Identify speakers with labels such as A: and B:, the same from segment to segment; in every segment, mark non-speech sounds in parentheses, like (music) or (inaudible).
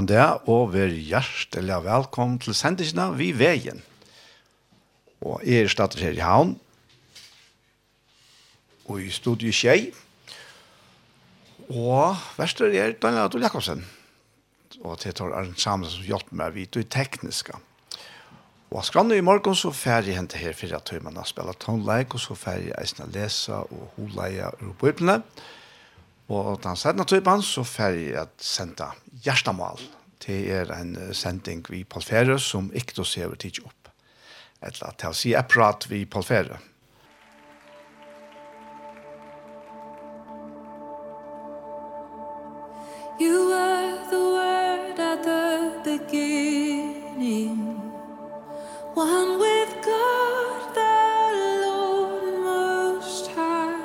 A: Gåan det, og vær hjertelig velkommen til sendingene vi veien. Og jeg er stedet her i havn, og i studiet Kjei, og verster er Daniel Adol Jakobsen, og til tar Arne Samuelsen som hjelper meg vidt og tekniske. Og skrannet i morgen så ferdig hente her for at man har spillet tonleik, og så ferdig eisen å lese og holeie ur bøyblene. Og den senere typen så ferdig at senda hjertemål. Hjertemål Det er en sending vi Paul Ferre som ikke ser vi tidlig opp. Eller til å si apparat vi Paul Ferre.
B: You were the word at the beginning One with God the Lord most high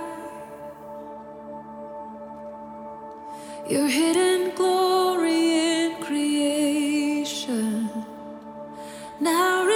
B: Your hidden glory Now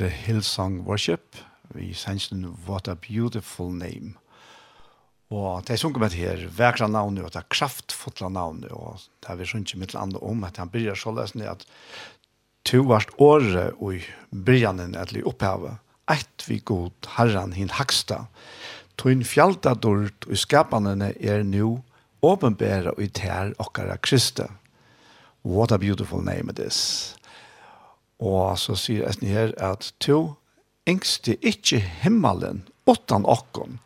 A: hørte Hillsong Worship i sannsyn What a Beautiful Name. Og det er sunket med her vekra navnet, og det er kraftfotla navnet, og det er vi sunket mitt land om at han byrjar så løsende at to vart året og brygjenen et li opphavet, eit vi god herran hin haksta, tun fjalta dort og skapanene er nu åpenbæra og i tær okkara kriste. What a beautiful name it is. Og så sier Esni her at to engste ikkje himmelen utan okkon.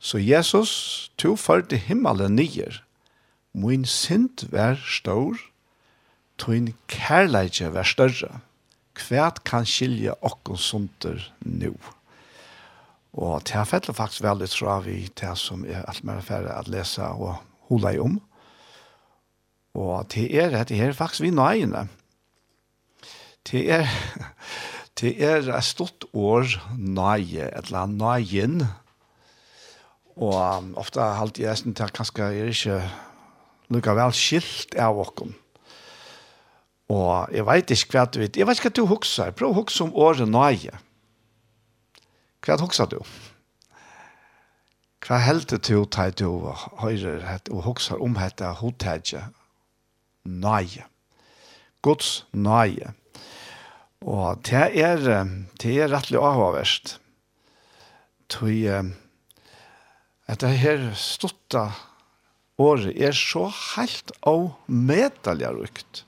A: Så Jesus, to førte himmelen nyer. Min sint vær stor, tøyn kærleidje vær større. Kvært kan skilje okkon sunter nu. Og det her fettler faktisk veldig tra vi det som er alt mer færre at lese og hula i om. Og det er det her faktisk vi nøyene. Det er, det er et stort år nøye, et eller annet nøyen. Og um, ofte har alltid jeg synes at kanskje er ikke lukket vel skilt av åkken. Og jeg vet ikke hva du vet. Jeg vet ikke hva du husker. Prøv å huske om året nøye. Hva husker du? Hva helder du til du høyre og husker om dette hotellet? Nøye. Guds nøye. Og det er, det er rettelig avhåverst. Tøy, at det her stotta året er så helt av medaljerukt.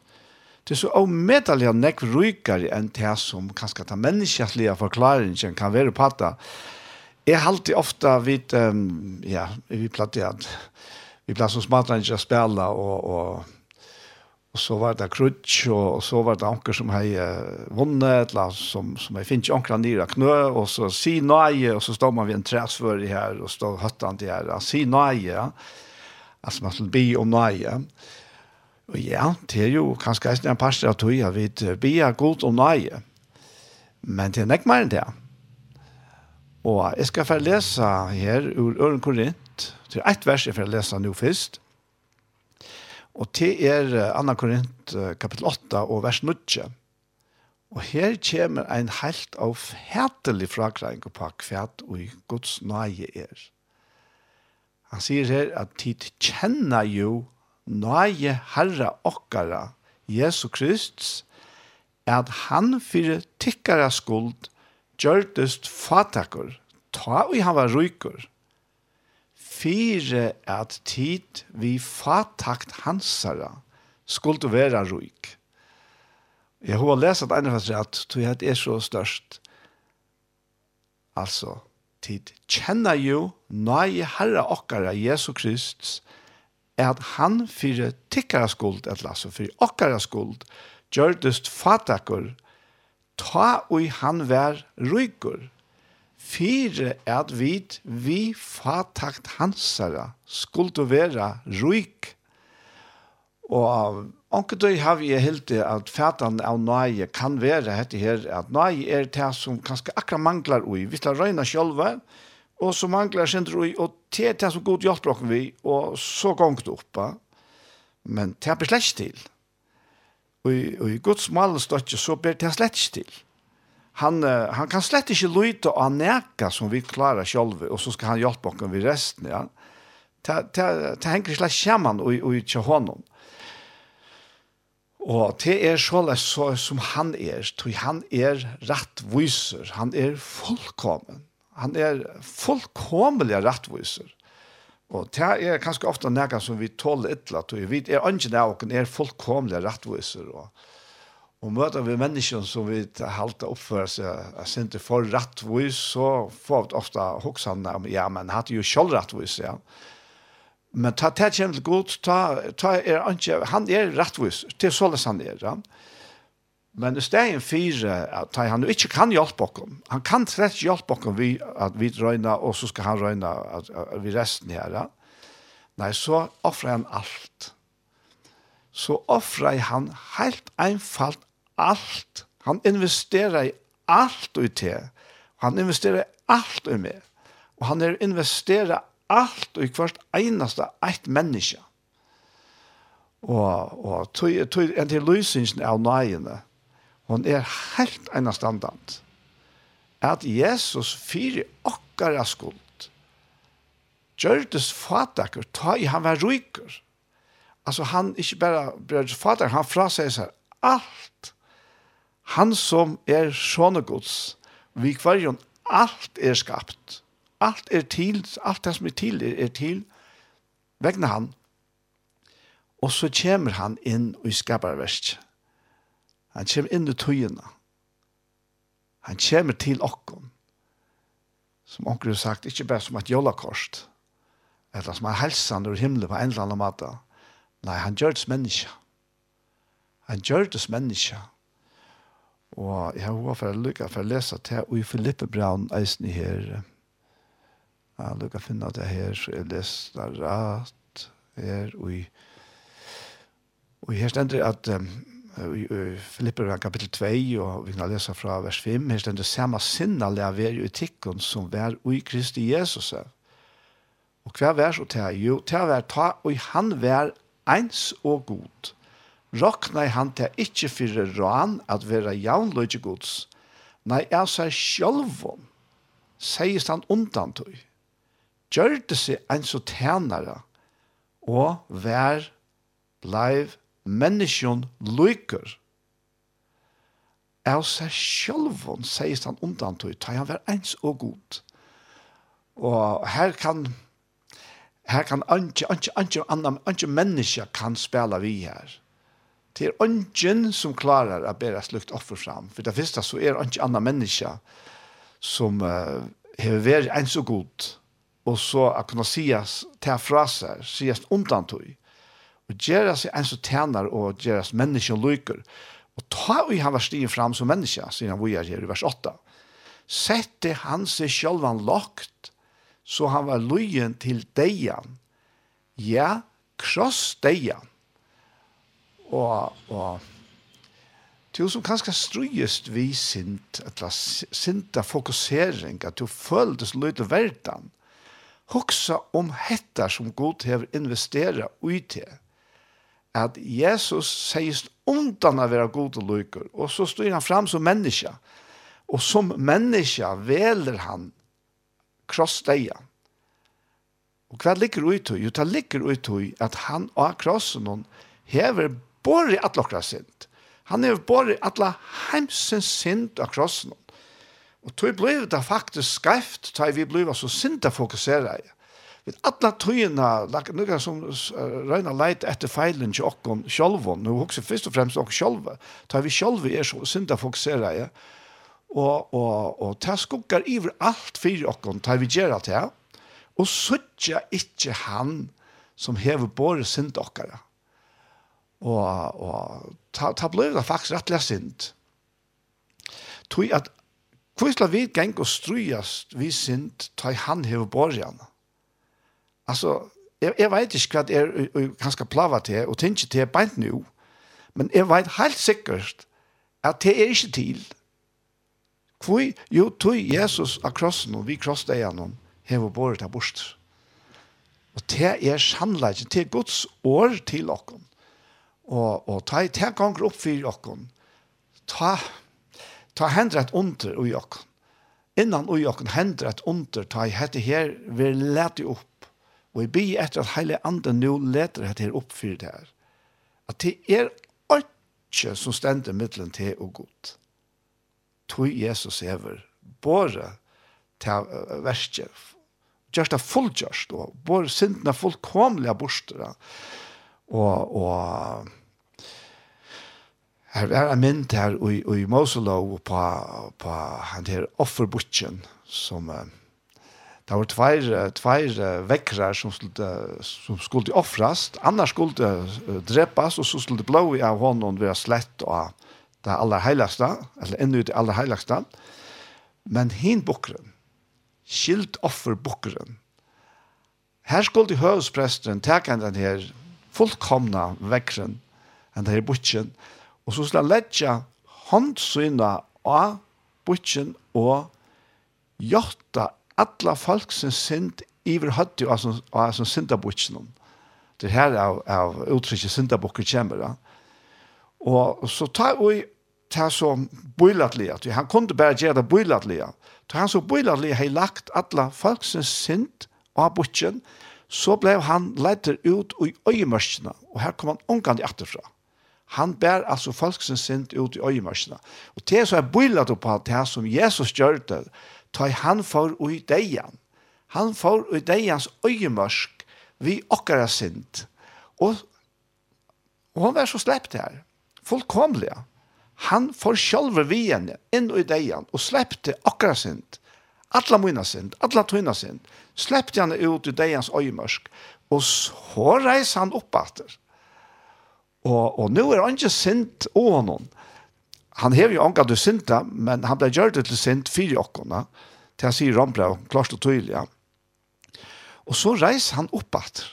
A: Det er så av medalja nekk rukare enn det som kanskje ta menneskjætlige forklaringen kan være på det. Jeg halte ofte vidt, um, ja, vi platt at vi platt som smartere ikke å spille og, og Og så var det krutsk, og så var det anker som hei vunnet, eller som, som hei finnes anker nere knø, og så si nøye, og så står man ved en træsvør her, og står høttene til her, si nøye, altså man skal be om nøye. Og ja, det er jo kanskje en parster av tog, jeg vet, be er godt om nøye, men det er ikke mer enn det. Og jeg skal få lese her ur Øren Korint, til ett vers jeg får lese nå først, Og til er 2. Korint kapittel 8 og vers 9. Og her kommer ein helt av fætelig frakreng på kvæt og i Guds nøye er. Han sier her at tid kjenner jo nøye herre okkara, Jesu Kristus, at han fyrir tikkara skuld gjørtest fatakur, ta og han var rykur fire at tid vi fatakt hansara skulle være ruik. Jeg har lest at andre har at tog er så størst. Altså, tid kjenner jo nøye herre okkara Jesu Kristus at han fyrir tikkara skuld, at altså fyrir okkara skuld, gjørdest fatakur, ta og han vær røykur fire at vi vi fatakt hansara, skulle være ruik. Og anker du har vi helt det at fatan av nøye kan være hette her, at nøye er det som kanskje akkurat manglar ui. Vi skal røyna sjølve, og så manglar sindr ui, og det er det som god hjelper dere vi, og så gongt oppa. Men det er slett til. Og i Guds mal støtje så ber det slett til han, han kan slett ikke lyte og neka som vi klarer selv, og så skal han hjelpe oss med resten, ja. Det henger slett sammen og, og ikke honom. Og det er såleis så, som han er, tror han er rettviser, han er fullkommen. Han er fullkomelig rettviser. Og det er kanskje ofte nega som vi tåler ytla, tror vi er ønsken av oss er fullkomelig rettviser, og Og møter vi mennesker som vi halte oppføre seg, jeg synes ikke for rettvis, så får vi ofte hoksene om, ja, men hadde jo selv rettvis, ja. Men ta det kjent godt, ta, ta er ikke, han er rettvis, det er sånn han er, ja. Men det er en fire, at han ikke kan hjelpe oss, han kan slett hjelpe oss vi, at vi røyner, og så skal han røyne at, at vi resten her, ja. Nei, så offrer han alt. Så offrer han helt einfalt alt. Han investerer i alt i te. Han investerer i alt i meg. Og han er investerar alt i hvert eneste eit menneske. Og, og tog, tog, en til lysingen av nøyene, hon er helt enastandant. At Jesus fyrir okkar av skuld, gjørtes fatakker, ta i han var ryker. Altså han, ikke bare brød fatakker, han fraseg seg alt han som er sånne gods, vi kvarjon, alt er skapt. Alt er til, alt det som er til, er, er til, vegna han. Og så kommer han inn og skaparverst. Han kommer inn i tøyene. Han kommer til okkon. Som onker har sagt, ikke bare som et jollakorst, eller som en helsan ur himmelen på en eller annen måte. Nei, han gjør det som menneske. Han gjør det som menneske. Og jeg har hva for å lykke for å lese til, og i Filippe Braun eisen her, jeg har lykke finne det her, så jeg leser rett her, og i Og her stender at um, i Filipper kapittel 2, og vi kan lese fra vers 5, her stender «Sama sinna lever i tikkun som vær i Kristi Jesus». Og hva vær så til? Jo, til vær ta, og han vær eins og god. Roknei han til ikkje fyrir råan at vera jaunløyde gods. Nei, er seg sjølvån, seist han undan tøy. Gjørte seg en så tænare, og vær bleiv menneskjon lykker. Er seg sjølvån, seist han undan tøy, ta han vær eins og god. Og her kan her kan anki anki anki annan anki menneske kan spela vi her Det er ønsken som klarer å bære slukt offer fram. For det første så er ikke andre mennesker som uh, har vært en så god, og så å kunne sies til fra seg, sies undan tog. Og gjøre seg en så tjener, og gjøre seg mennesker lykker. Og ta og han var stigen fram som menneske, siden vi er her i vers 8. Sette han seg selv han lagt, så han var løyen til deian. Ja, kross deian og, og Du som kanskje strøyest vi sint, eller sinta fokusering, at du føltes løy til verden, hoksa om hetta som god hever investera ui til. At Jesus sier undan av vera god og løyker, og så styr han fram som menneska, og som menneska veler han krossdeia. Og hva ligger ui til? Jo, det ligger ui til at han av krossen hever bor i alle okra synd. Han har bor i alle heimsens synd av krossen. Og tog blir det faktisk skreft, tog vi blir så synd å fokusere i. Vi alla tøyna, nokre som røyna leit etter feilen til okkon sjálvon, nu også fyrst og fremst okkon sjálva, ta vi sjálva er så synda fokusera i, og, og, og ta skukkar iver alt fyrir okkon, ta vi gjerra til, og suttja ikkje han som hever båre synda okkara. Og, og ta, ta blev det faktisk rettelig sint. Tui at Kvistla vi geng og strujast vi sint ta han hever borjan. Altså, jeg, jeg vet ikke hva det er skal plava til, og tenke til beint nu, men jeg vet helt sikkert at det er ikke til. Kvui, jo, tog Jesus av krossen, og vi krosset igjennom, hever borjan bort. Og det er sannleggen, det er Guds år til okken og, og ta, ta ganger opp for jokken. Ta, ta hendre et under i jokken. Innan i jokken hendre et under, ta i hette her, vi lete opp. Og jeg blir etter at hele andre nå leter hette her opp for det her. At det er ikke som stender middelen til og godt. Tog Jesus hever, både til verset, gjørst det fullgjørst, og både syndene fullkomlige borster, og, og Her er en mynd her i, i Moselov på, på han her offerbutjen som uh, det var tveir, tveir vekkrar som skulle, som skulle offrast, annars skulle det drepas og så skulle det blå av honom være slett og det aller heiligste, eller enda ut det aller heiligste. Men hin bukkeren, skilt offer bukkeren, her skulle høvespresten teka den her fullkomna vekkeren, den her butjen, og Og så skal han letja håndsyna av butjen og gjorta alla folk som synd iver høtti og som synda butjen. Det her av, av uttrykket synda bukker kjemmer. Da. Og så tar vi ta så bøylatlige, at han kunne bare gjøre det bøylatlige. Ta han så bøylatlige har lagt alla folk som synd av bøtjen, så blev han leiter ut i øyemørskene, og her kom han omgang i atterfra. Han bær altså folk som sint ut i öjmarsna. Og det så er bildat på på det som Jesus gjør det. Ta han for i deian. Han for i deians öjmarsk vi okkara sint. Og, og han var så slept her. Fullkomlig. Han får sjølve vi henne inn i deian og slepte okkara sint. Alla mina sint, alla tøyna sint. Slepte han ut i deians öjmarsk. Og så reis han opp efter Og, og nå er han ikke sint over noen. Han hever jo anka du sinta, men han ble gjørt til sint fire okkona, til han sier rambrev, klart og tydelig. Og så reiser han opp at,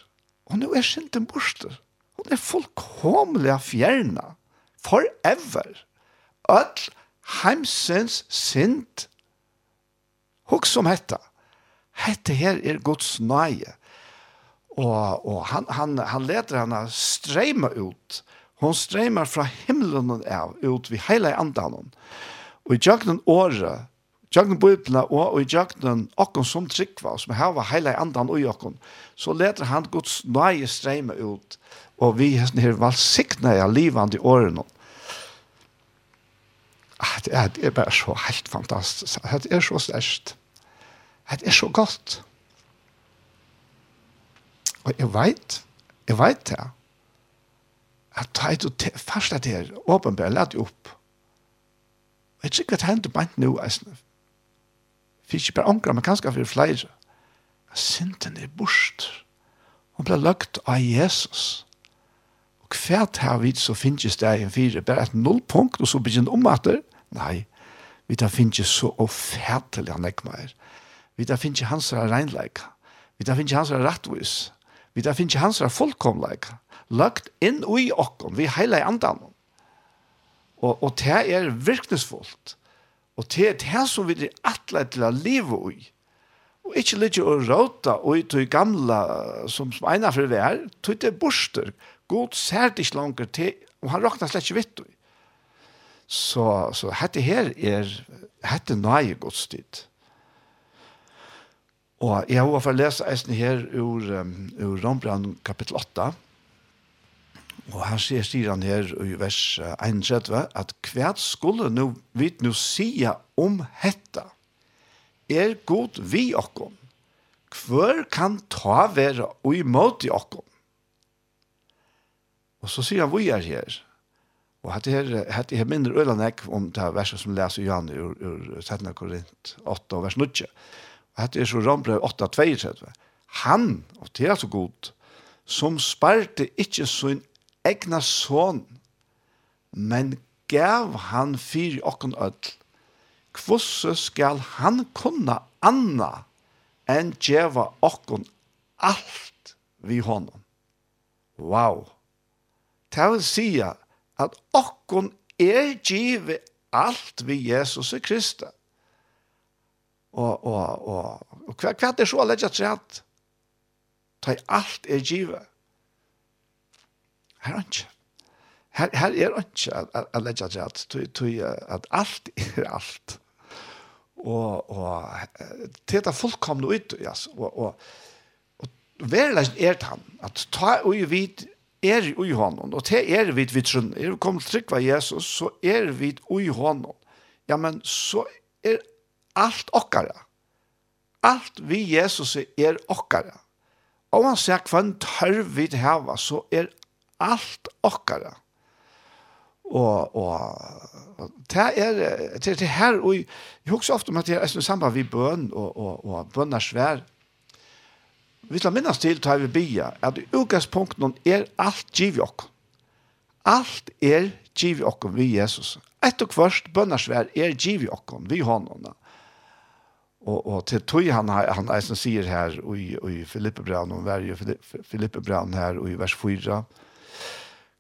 A: og nå er sinten borster. Hun er fullkomlig fjerna, forever. All heimsens sint, hukk som hetta. Hette her er Guds nøye. Og, og han, han, han leder henne streyma ut. Hon streymar fra himmelen av ut vid hele andan. Og i jøgnen året, jøgnen bøyblene og i jøgnen okken som tryggva, som hava hele andan og okken, så leder han Guds nøye streyma ut, og vi er valsikna av livande i årene. Det er, det er bare så helt fantastisk. Det er så størst. Det er så godt. Og jeg vet, jeg vet det, at ta et og fasta til her, åpenbart lad jo opp. Og jeg tror ikke at det bare bant jeg fyrir ikke bare omkrar, men kanskje for flere, at synden er bort, Hun ble lagt av Jesus. Og hvert her vidt så finnes det en fire, bare et nullpunkt, og så begynner om at det, nei, vi da finnes så ofertelig han ikke mer. Vi da finnes hans regnleik. Vi da finnes hans rettvis. Vi da finnes hans fullkomleik, lagt inn og i okken, vi heila i andan. Og, og det er virkningsfullt. Og det er det som vi er atle til å leve i. Og ikke litt å råta og i gamla som, som ena for vi er, tog det borster. God ser det ikke langer til, og han råkner slett ikke vitt i. Så, så hette her er, hette nøye godstid. Og jeg har vært lese eisen her ur, um, ur Rombrand kapittel 8. Og her sier, sier han her i vers 31 at hva skulle nu, vi nu sia om hetta? Er god vi okkom? Hvor kan ta være og imot okkom? Og så sier han vi er her. Og hatt her, hatt her mindre ølanek om det verset som leser Jan ur, ur 17. Korint 8 og vers 9 at det er så rambrev 8.32. Han, og det er så godt, som sparte ikke sin egna son, men gav han fyr okken ødel. Kvosse skal han kunne anna enn djeva okken alt vi honom. Wow! Det vil si at okken er givet alt vi Jesus er Kristus. Og, og, og, og hva, hva er så å legge til at ta i alt er givet? Her er ikke. Her, her er ikke å legge til at, at alt er alt. Og, og til det fullkomne ut, yes, og, og, og verileggen er det han, at ta og vid er i honom, og til er vi vi trunn, er vi kommet trygg av Jesus, så er vi i honom. Ja, men så er alt okkara. Alt vi Jesus er okkara. Og han sier hva en tørr vi til hava, så er alt okkara. Og, og det er det, det her, og jeg husker ofte om at det er sånn samband vi bøn og, og, og bøn er svær. Vi skal minnes til, tar vi bia, at i utgangspunkten er alt giv i okken. Alt er giv i okken vi Jesus. Etter og først bønners vær er giv i okken vi hånden. Och och til tog han han er som säger här och i och i Filippe Brown och varje Filippe Brown här och i vers 4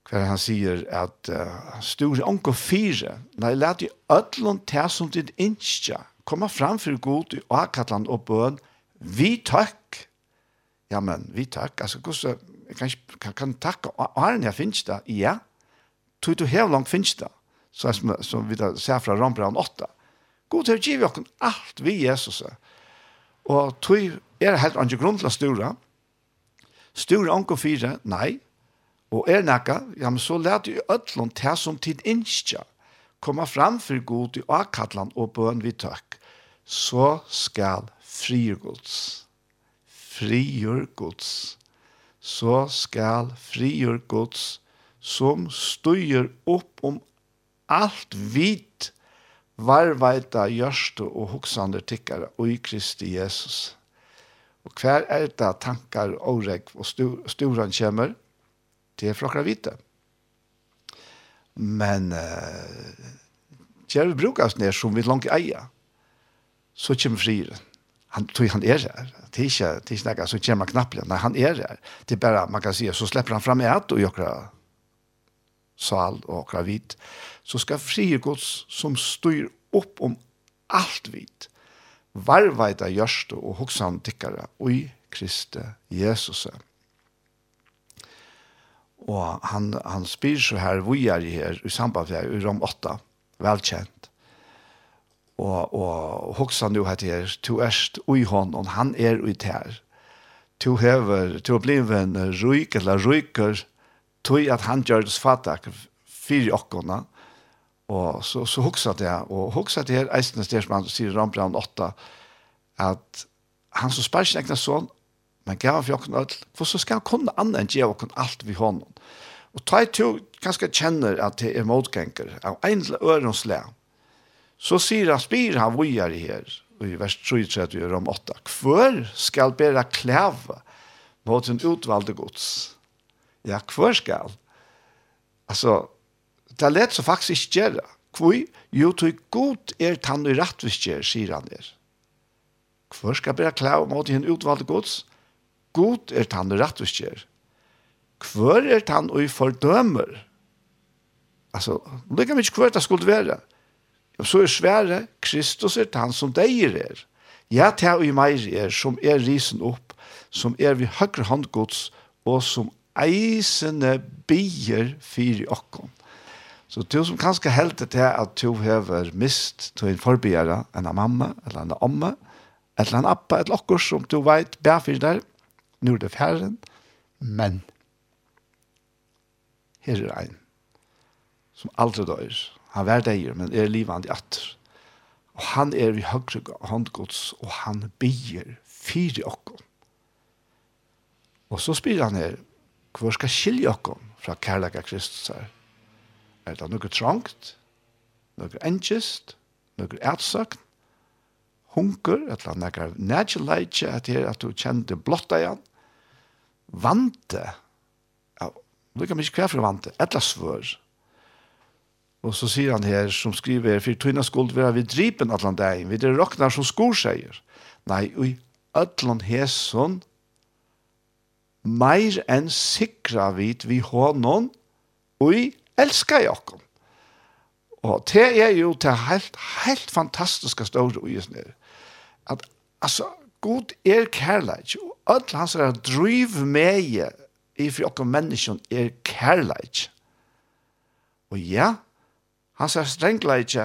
A: hver han säger att uh, stor onkel fire, när lät i ødlån til som ditt incha komma fram för god och akatland och bön vi tack ja men vi tack alltså hvordan, jag kan kan, kan tacka Arne jeg finnes där ja. Tog du helt langt finnes där så som vi där ser fra Rambrand 8 God har givet oss alt vi Jesus. Og tog er helt andre grunn til å stura. Stura anker fire, nei. Og er nekka, ja, men så let jo ødlån til som tid innskja Komma fram for god i akkatlan og bøn vi tøkk. Så skal frier gods. Frier gods. Så skal frier gods som støyer opp om alt vidt varvaita gjørste og hoksande tikkare og i Kristi Jesus. Og hver er det tankar og reg og storan kommer til flokra vite. Men uh, kjær vi brukast ned som vi langt eia, så kommer friren. Han tror han er her. Det er ikke, det er ikke så kommer han. Nei, han er her. Det er bare, man kan si, så slipper han fram i et og gjør sal og gravid, så skal frie gods som styr opp om alt vidt, varveida gjørste og hoksan tikkara ui Kriste Jesus. Og han, han spyr så her, vi er her i samband med i Rom 8, velkjent. Og, og hoksan du heter her, to erst ui hon, og han er ui ter. To hever, to bliven ryk eller ryker, tog at han gjør det fatak fyrir okkona, og så, så hokset jeg, og hokset jeg her, eisende stedsmann, sier Rambrand 8, at han som spør ikke sånn, son, men gav for okkona alt, for så skal han kunne annet enn gjøre okkona alt vi hånden. Og ta i to, ganske kjenner at det er motganger, av en ørensle, så sier han, spyr han vujar i her, i vers 33 i rom 8, hver skal bæra klæve mot en utvalde gods, Ja, hvor skal? Altså, det er lett som faktisk ikke gjør det. Hvor? Jo, tog god er tann og rettvis gjør, sier han der. Hvor skal bare klare om åt i en utvalgt gods? God er tann og rettvis gjør. Hvor er tann og fordømer? Altså, det kan vi ikke hvor det skulle være. Og så er svære, Kristus er tann som deier er. Ja, det er og i meg er, som er risen opp, som er vi høyre hånd gods, og som eisene bier fyri okkon. Så du som kanskje heldt til at du hever mist til en forbegjere, en mamma, eller en omme, eller en appa, eller okkur som du veit, fyrir der, nu er det færen, men her er ein som aldri dør. Han vær deir, men er livand i atter. Og han er i høyre håndgods, og han bier fyri okkom. Og så spyr han her, Hvor skal skilje okkom fra kærleika Kristus her? Er det noe trangt, noe enkjist, noe ætsøkt, hunker, et eller annet nærkjeleitje, at, at du kjente blotta igjen, vante, ja, du kan ikke hver for vante, et eller svør. Og så sier han her, som skriver, for tøyna skuld vera vi dripen atlan deg, vi det råknar som skor. Nei, ui, atlan hesson, meir enn sikra vit vi honom og i elska jokkom. Og det er jo det helt, helt fantastiske store i oss. At, altså, god er kærleik, og alt hans er driv med i for jokkom menneskjon er kærleik. Og ja, hans er strengleik,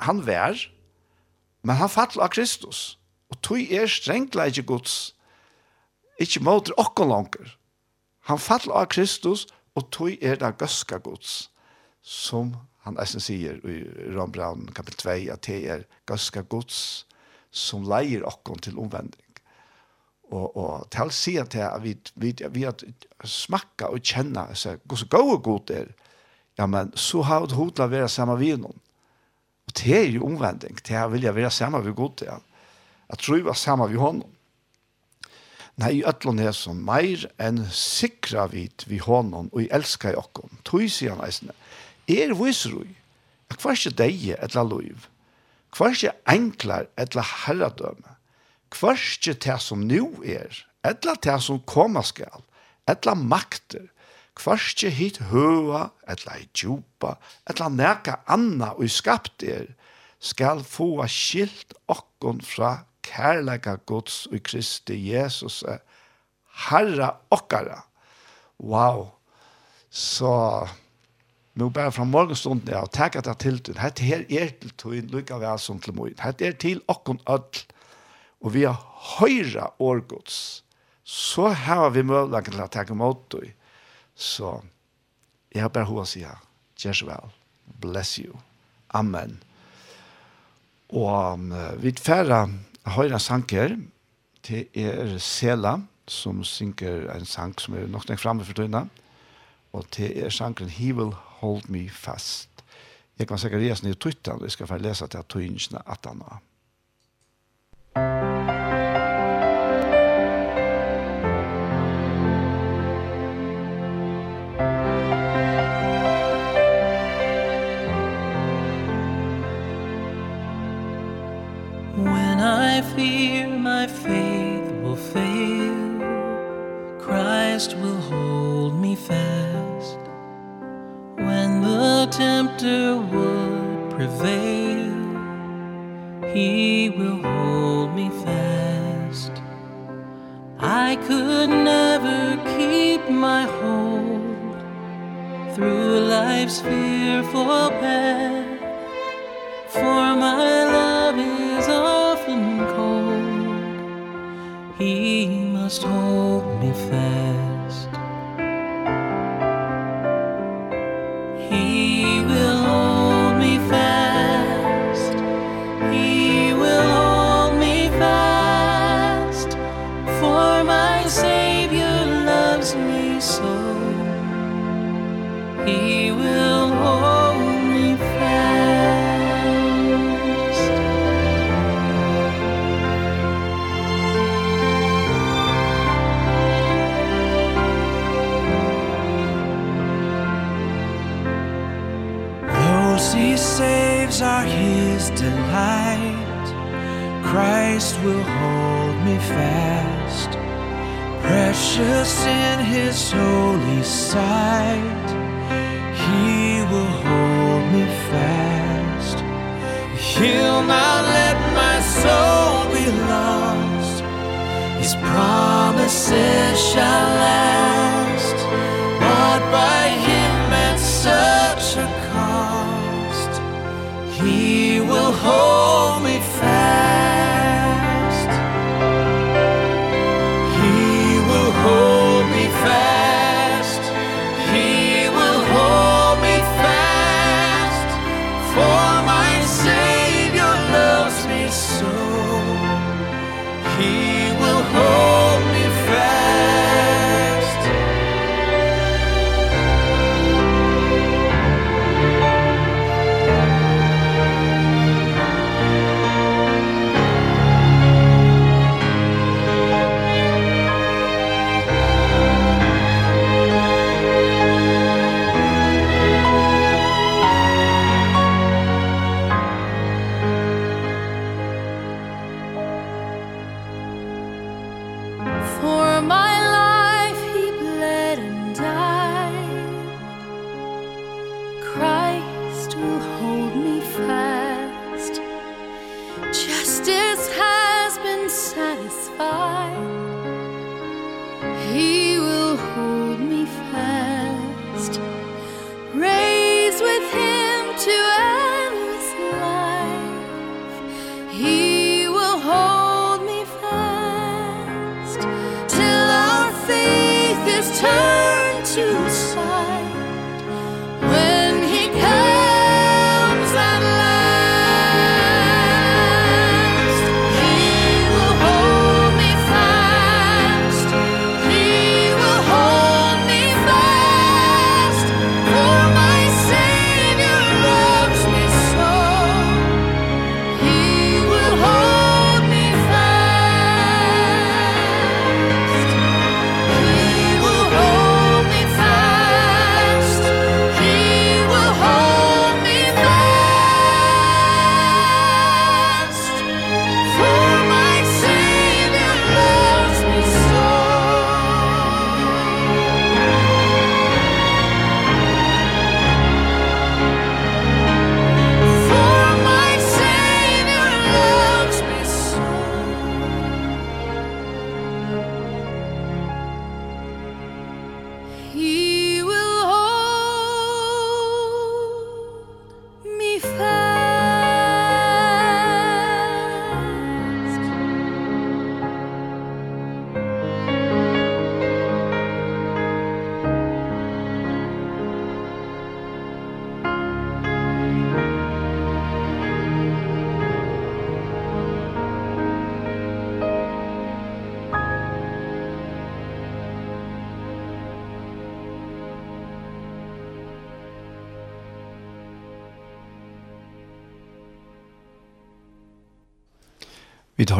A: han vær, men han fattel av Kristus. Og tog er strengleik gods, Ikke måter okker langer. Han faller av Kristus, og tog er det gøska gods, som han eisen sier i Rambraun kapitel 2, at det er gøska gods som leier okker til omvending. Og, og til å si at vi, vi, vi at smakka og kjenna så gos gode god er, ja, men så har det hodla vera sammen med noen. Og det er jo omvending, det er vilja vera sammen med god ja. Jeg At vi var sammen med honom. Nei, i ætlån er som meir enn sikra vit vi hånden og i elska i okkom. Tøy sier han eisne. Er viserui, at hver ikke deie etla loiv, hver ikke enklar etla herradøme, hver ikke det som nu er, etla det som koma skal, etla makter, hver ikke hit høa, etla i djupa, etla neka anna og skapt er, skal få skilt okkom fra kærleika Guds og Kristi Jesus er herra okkara. Wow! Så nu bare fra morgenstunden ja, og takk at jeg til til. Hette her er til tun, lykka vi som til moin. Hette er til okkon öll. Og vi har høyra årgods. Så har vi mulighet til å takke mot deg. Så jeg har bare hva sier. Jesuel, bless you. Amen. Og um, vi færre høyre sanger til er Sela, som synger en sang som er nok nekt fremme for tøyna, og til er sankeren He Will Hold Me Fast. Jeg kan sikkert lese ned i Twitter, og jeg skal få lese til tøynsene at han har.
C: Musikk I fear my faith will fail. Christ will hold me fast. When the tempter would prevail He will hold me fast. I could never keep my hold Through life's fearful path. For my just hold me fast.
B: precious in his holy sight he will hold me fast. He'll not let my soul be lost. His promises shall last.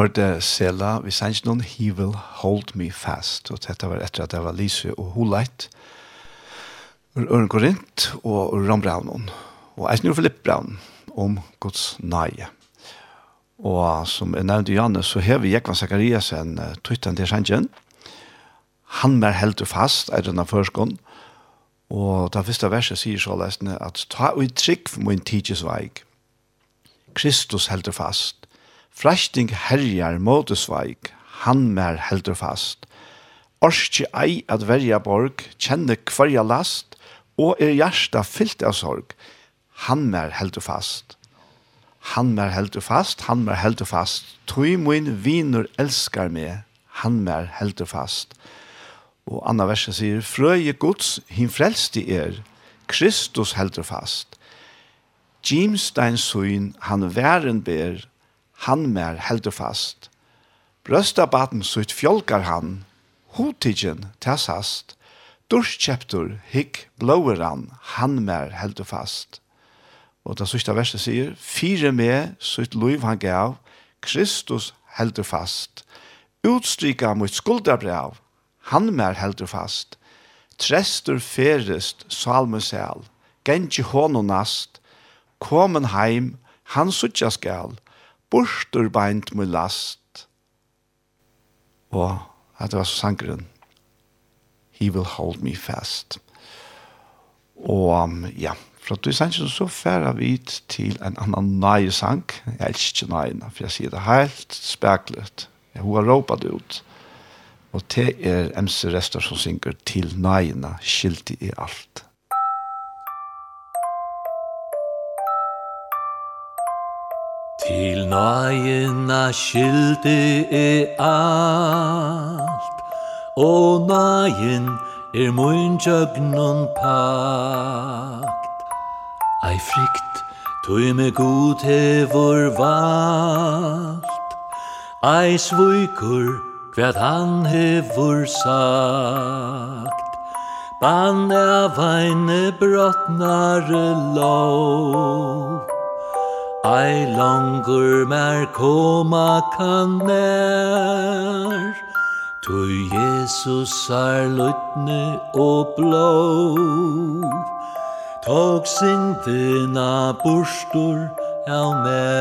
A: hørte Sela, vi sanns noen He Will Hold Me Fast, og dette var etter at det var Lise og Holeit, Øren Korint og Ron Brown, og Eisner og Philip Brown om Guds nøye. Og som jeg nevnte Janne, så har vi Jekvan Zakarias en uh, tøytan til sannsjen. Han mer helt fast, er denne førskånd, og det første verset sier så lesende at «Ta ut trygg for min tidsveik, Kristus heldt fast, Frasting herjar motesveik, han mer heldur fast. Orski ei at verja borg, kjenne kvarja last, og er hjärsta fyllt av sorg, han mer heldur fast. Han mer heldur fast, han mer heldur fast, tui min vinur elskar meg, han mer heldur fast. Og anna verset sier, frøye gods, hin frelsti er, Kristus heldur fast. Jimstein suin, han væren ber, han mer heldur fast. Brøsta baden sutt fjolkar han, hotigen tessast. durskjeptur hikk blåer han, han mer heldur fast. Og det sørste verset sier, fire med sutt liv han gav, Kristus heldur fast, utstryka mot skuldabrev, han mer heldur fast, trestur ferest salmusel, gengi hononast, komen heim, han suttja skal, borstur beint med last. Og at det var så sangren. He will hold me fast. Og um, ja, at du sannsyn så færer vit til en annan nøye sang. Jeg elsker nøyene, for jeg sier det helt speklet. Jeg har råpet ut. Og det er MC Rester som synger til nøyene, skilt i alt.
D: Til nøyina skildi er alt, og nøyin er mun jøgnun pakt. Ei frykt, tui me god hevor valt, ei svuikur, hvat han hevor sagt. Bann av eine brotnare lov, Ei langur mer koma kan nær Tu Jesus er lutne og blå Tog sindina bursdur av mer.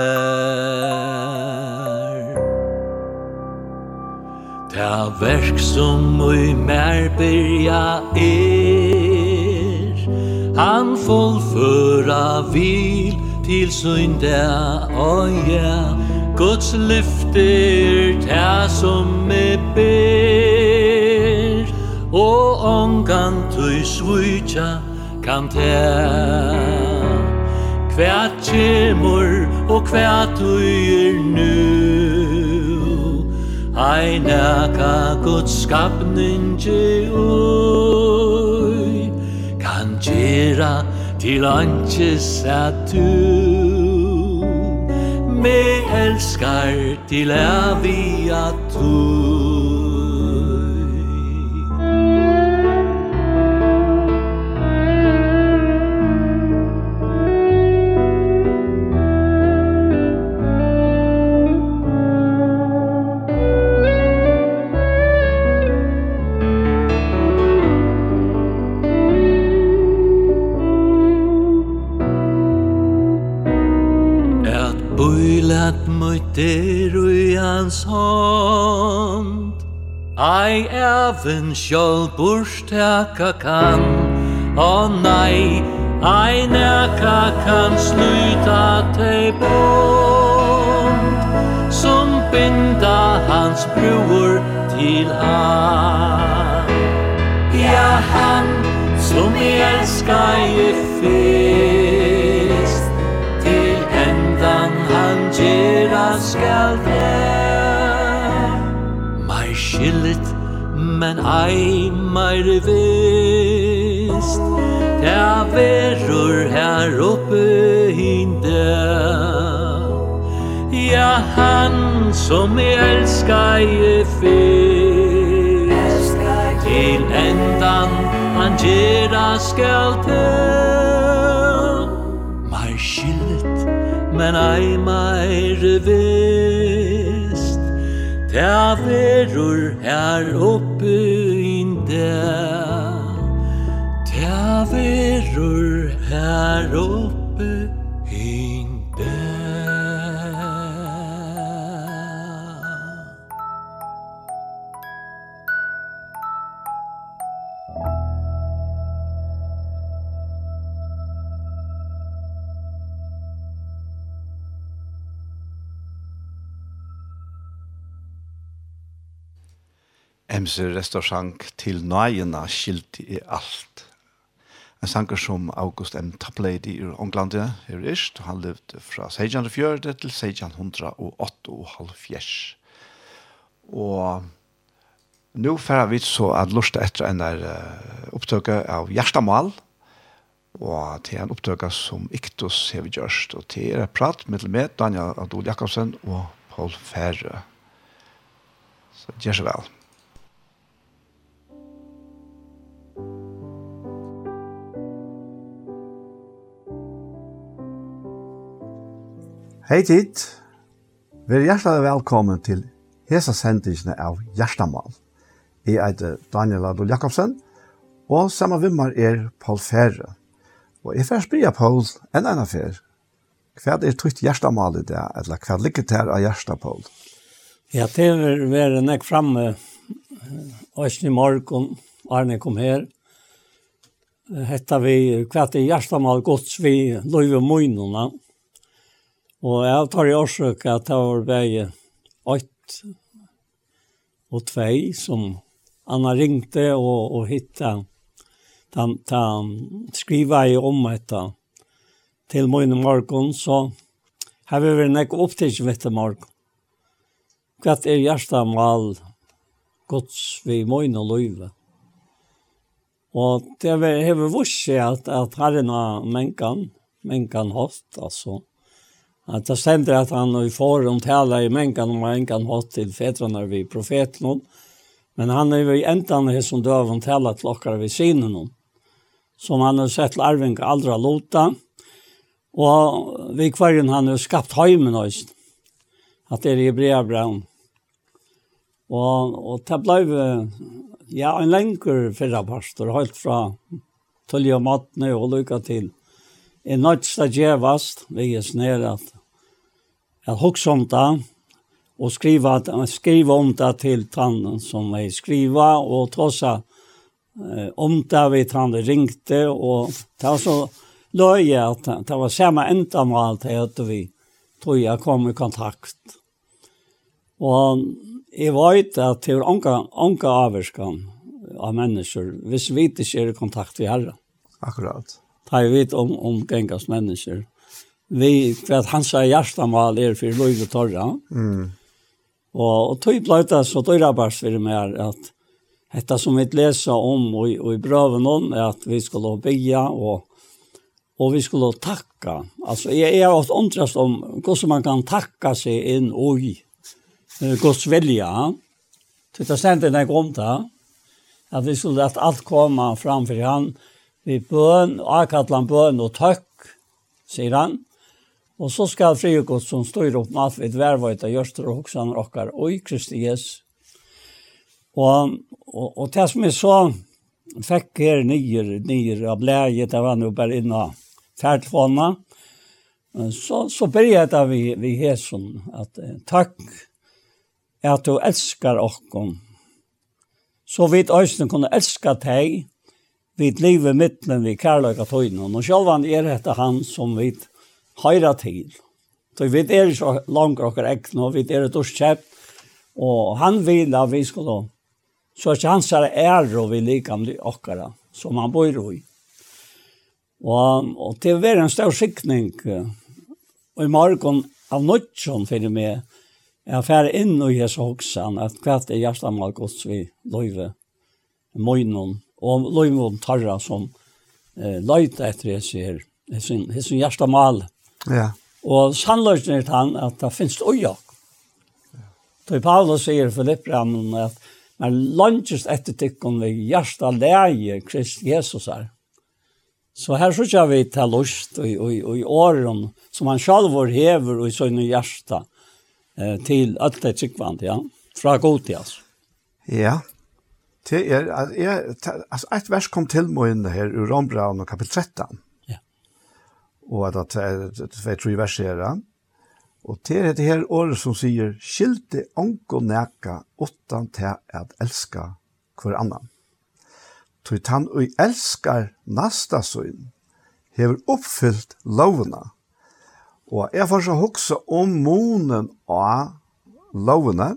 D: Ta verk som ui mer byrja er. Han fullføra vil til sin der og ja Guds lyfter ta som me ber. Og ongan tøy svitja kan ta Kvært kjemur og kvært er nu Ein naka Guds skapningi ui Kan tjera Til anches at du Me elskar til avia tu Mynter ui hans hånd Ei even sjål burstaka kan Å nei, ei neka kan sluta tei bond. Som binda hans bruer til han Ja, han som i elskar i fyr gera skal det Mai skillet, men ei meir vist. Ta verur her oppe hinde Ja, han som jeg elskar i fyrst Til endan han gjerra skal til men ei meir vist Ta verur her oppe inde Ta verur her oppe
A: hemse Restaurant til nøyena skilt i alt. En sanger som August M. Tablady i Ångland, er ist, og han levde fra 1604 til 1608 og halvfjers. Og nå færa vi så at lusta etter en der opptøkka av Gjerstamal, og til en opptøkka som Iktus har vi gjørst, og til er prat med med Daniel Adol Jakobsen og Paul Færre. Så gjør så vel. Hei tid! Vi er hjertelig velkommen til hese sendingene av Gjerstamal. Jeg heter Daniel Adol Jakobsen, og samme vimmer er Paul Fære. Og jeg får spørre Paul en annen affær. Hva er trygt Gjerstamal i det, eller hva ligger det her av Gjersta, Paul?
E: Ja, det er vært nek framme, i morgen, Arne kom her, hetta vi hva er Gjerstamal gods vi løyve møynene, og Og jeg tar i årsøk at det var vei 8 og 2 som Anna ringte og, og hittet den, den skriva i om etter til min morgen, så har vi vært nekk opptids ved til morgen. Hva er hjertet med all gods vi min og løyve? Og det har vi vurs at, at her er har menkan, menkan hatt, altså. Att det stämmer att han i forum talar i mänkan om mänkan kan till fädrarna vid profeten. Men han är ju ändan här som dövon talar till okkar vid synen. Som han har sett till arven låta. lota. Og vi kvarjen han har skapt höjmen oss. Att det är i brevbraun. Och, och det blev ja, en längre förra pastor, helt från Tullia Matne och lycka till. En nødt stagjevast, vi er sned at att huxa om det och skriva, skriva om det till tanden som vi skriva och trossa eh, om det vi tanden ringte och det var så løye att det var samma ändamål till at vi tror jag kom i kontakt. Och jeg vet at det er unga, anka av mennesker, hvis vi ikke er i kontakt med herre.
A: Akkurat.
E: Da jeg vet om, om gengas mennesker vi för att han sa hjärta mal är för Louise Torra.
A: Mm.
E: Och och typ låta så då är bara för mig att detta som vi läser om och och i bröven om är att vi skulle bygga och och vi skulle tacka. Alltså jag är åt undrast om hur som man kan tacka sig in oj. Guds vilja. Det ständer när kom där. Att vi skulle att allt komma framför han. Vi bön, akatlan bön och tack, säger han. Og så skal frigod som styr opp med alt vidt vervøyta gjørster og hoksan okkar og i Kristi Jesu. Og, og, og det som jeg så fikk her nyer, nyer av blæget, det var nå bare inna ferdfåna, så, så begynte jeg vi, vi hesen at takk at du elskar okkom. Så vi øyne kunne elska deg, vi livet mittlen vi kærløyga tøyne, og sjølvan er dette han som vi høyra til. Så vi er ikke langt okker nå, vi er et dorskjep, og han vil at vi skulle, så ikke han så er og vi liker med okkara, som han bor i. Og, og til å være en større sikning, og i morgen av nødtjen finner med, jeg fer inn og jeg så hoksan, at hva er hjertet med gods vi løyve, møgnen, og løyve om tarra som eh, løyte etter jeg ser, hessen hjertet med
A: Ja.
E: Og sannløsene er han at det finnes øya. Så Paulus sier i Filippbrannen at man lønnes etter tikkene ved hjärsta leie Krist Jesus är. Så här så kör vi til lust och og, och i åren som han selv var hever och i sånne hjärsta eh, till alt det tikkvant, ja. Fra god till oss.
A: Ja. Det är, alltså et vers kom till mig inn her ur Rombraun och kapitel 13 og at det er tre versere. Og til dette her året som sier, skilte anko neka åttan til at elska hver annan. Tøyt han og elskar nasta søyn, hever oppfyllt lovene. Og jeg får så hoksa om månen av lovene,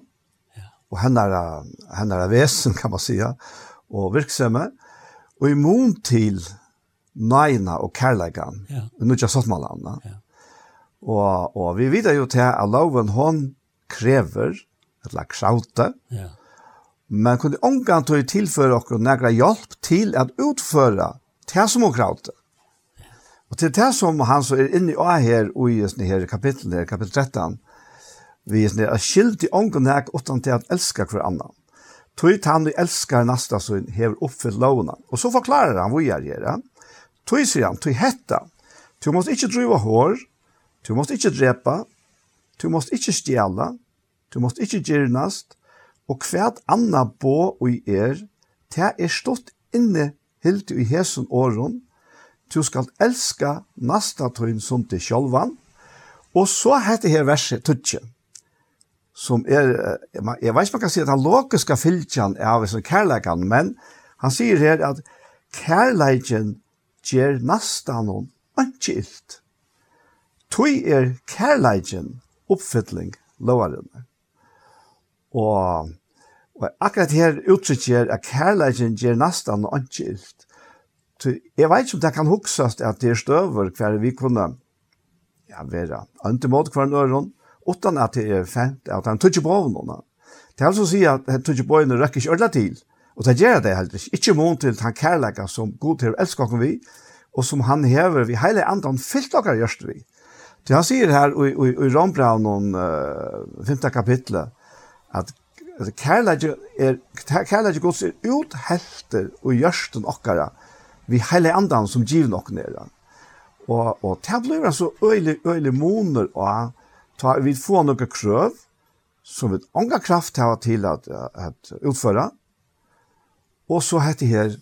A: og henne er vesen, kan man sija, og virksomme, og i mån til lovene, nøyna
E: og
A: kærleikan, ja. og nødja sottmalanna.
E: Ja.
A: Og, og vi vet jo til at loven hon krever et lag sjauta,
E: ja.
A: men kunne omgang til å tilføre okkur negra hjelp til at utføre det som hon kraute. Ja. Og til det som han så er inne i å her, og i sånne her kapitlet, her kapitel 13, vi er sånne her, skilt i omgang nek utan til at elska hver annan. Tog han du elskar nasta så hever oppfyllt lovna. Og så forklarer han hva gjør det. Tui sier han, tui hetta. Du måst ikkje driva hår, du måst ikkje drepa, du måst ikkje stjela, du måst ikkje gyrnast, og kvært anna bo og i er, te er stått inne hilti i hesen åren, du skal elska nasta tøyn som til sjolvan, og så heter her verset tutje, som er, jeg vet ikke man kan si at han logiska fylkjan er av sin kærleikan, men han sier her at kærleikan gjer ger nastanon anki ilt. Tui er kærleikin uppfylling lovarinn. Og, og akkurat her uttrykker at kærleikin ger nastanon anki ilt. Jeg vet ikke om det kan huksast at det er støver hver vi kunne ja, være måte hver nøren, utan at det er fint, at han tøtje på noen. Det er altså å si at han tøtje på noen rekker ikke ødla til, Og det gjør det heller ikke. Ikke mån til han kærleika som god til elsker vi, og som han hever vi hele andan fyllt dere gjørst vi. Så han sier her i, i, i Rombraun, uh, femte kapitlet, at kærleika er, kærleika gods er uthelter og gjørsten okkara vi hele andan som givn nok nere. Og, og det blir altså øylig, øylig moner og ta, vi får noen krøv som vi ånga kraft har til at, at utføre, Og så heter her,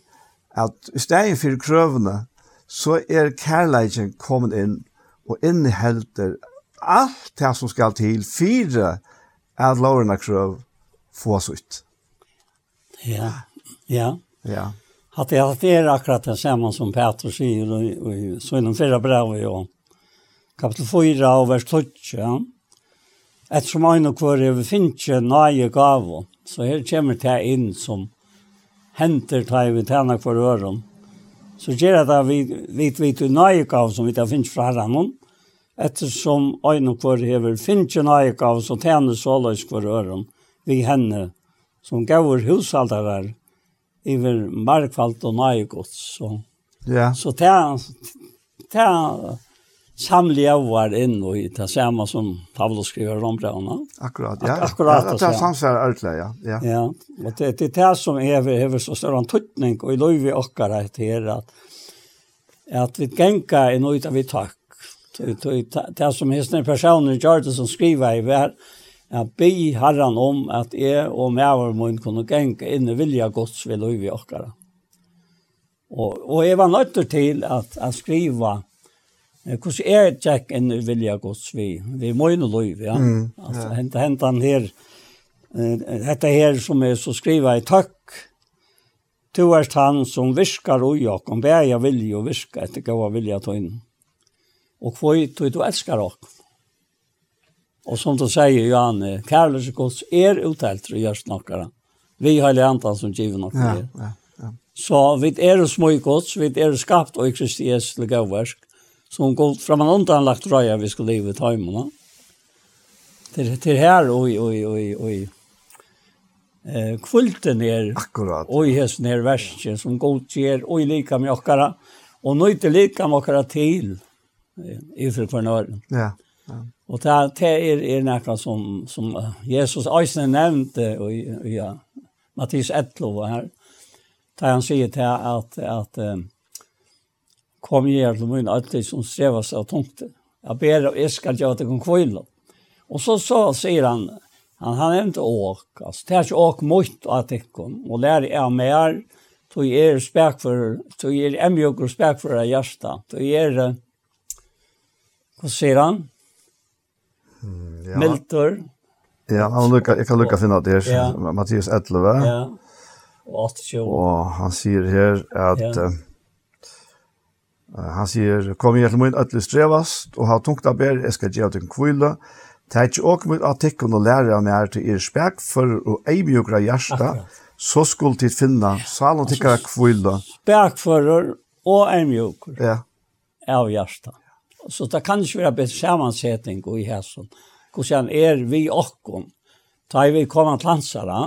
A: at i stedet for krøvene, så er kærleiken kommet inn og innehelter alt det som skal til fire at lovene krøv få oss ut.
E: Ja, ja.
A: Ja.
E: Att det att det är akkurat det samma som Petrus säger och, och så inom förra brev och kapitel 4 och vers 12. Ja. Eftersom en och kvar över finns nöje gav så här kommer det in som henter tar vi tjena for øren. Så gjør det at vi vet vi til nøyegav som vi tar finnes fra herren, ettersom øynene for hever finnes nøyegav som tjener såløs for øren, vi henne, som gav hushaltere iver markfalt og nøyegods. Så,
A: ja.
E: så tjener, tjener, samliga var inn og i det samme som Pavlos skriver om brevna.
A: Akkurat, ja.
E: Ak akkurat,
A: ja. Det er samsvær ærtlig, ja. Ja,
E: ja. og det, det er det som er over så større antutning, og i lov vi okkar er til at, at vi genka i noe av vi takk. Det som hisne personer gjør det som skriver i hver, at be herran om at jeg og vår mun kunne genka inn i vilja gods ved lov vi okkar. Og, og jeg var nødt til at, at skriva Hvordan er Jack i vilja gods vi? Vi må jo lov, ja. Mm, ja. Altså, hent, hent han her, dette her som er så skriva i takk, Tu erst han som virkar ui ok, om bæja vilja og virka etter gaua vilja tøyn. Og kvoi tøy du elskar ok. Og som du sier, Johan, kærløse gods er uttelt og gjørst nokkara. Vi har leantan som giver nokkara.
A: Ja, ja, ja.
E: Så vi er små gods, vi er skapt og i Kristi Jesu som går fram och undan lagt röja vi skulle leva ta imorna. Til, til här oj oj oj oj. Eh kvulten er,
A: akkurat.
E: Oj häst ner versen som godger oj lika med okkara och nöjte lika med okkara till i for kvarnör. Ja.
A: ja.
E: Och det det er, er nekka som som Jesus Eisen nämnde och ja Mattis 11 här. da han sier til at, att, att kom jeg her til min alltid som strever seg og tungte. Jeg ber og jeg skal gjøre det jeg kan kvile. Og så, så sier han, han, han nevnte åk, altså, det er ikke åk mot at jeg kom, og lærer jeg mer, tog jeg er spek for, tog jeg er emjøk og spek for det hjertet, tog jeg er, hva sier han?
A: Ja.
E: Miltor.
A: Ja, han lukka, jeg kan lukka finne at det er
E: ja.
A: Mathias Etleve.
E: Ja, og 80.
A: Og han sier her at,
E: ja.
A: Han sier, kom hjertel min ødelig strevast, og ha tungt av ber, jeg skal gjøre til kvile. Det er ikke åk mot artikken og lære av meg til er spek, for å ei mjukra
E: hjärsta,
A: så skulle tid finna salen til hva kvile.
E: Spekfører og ei
A: ja.
E: av hjärsta. Så det kan ikke være bedre sammansetning i hæsson. Hvordan er vi åkken? Da er vi kommet til landsere,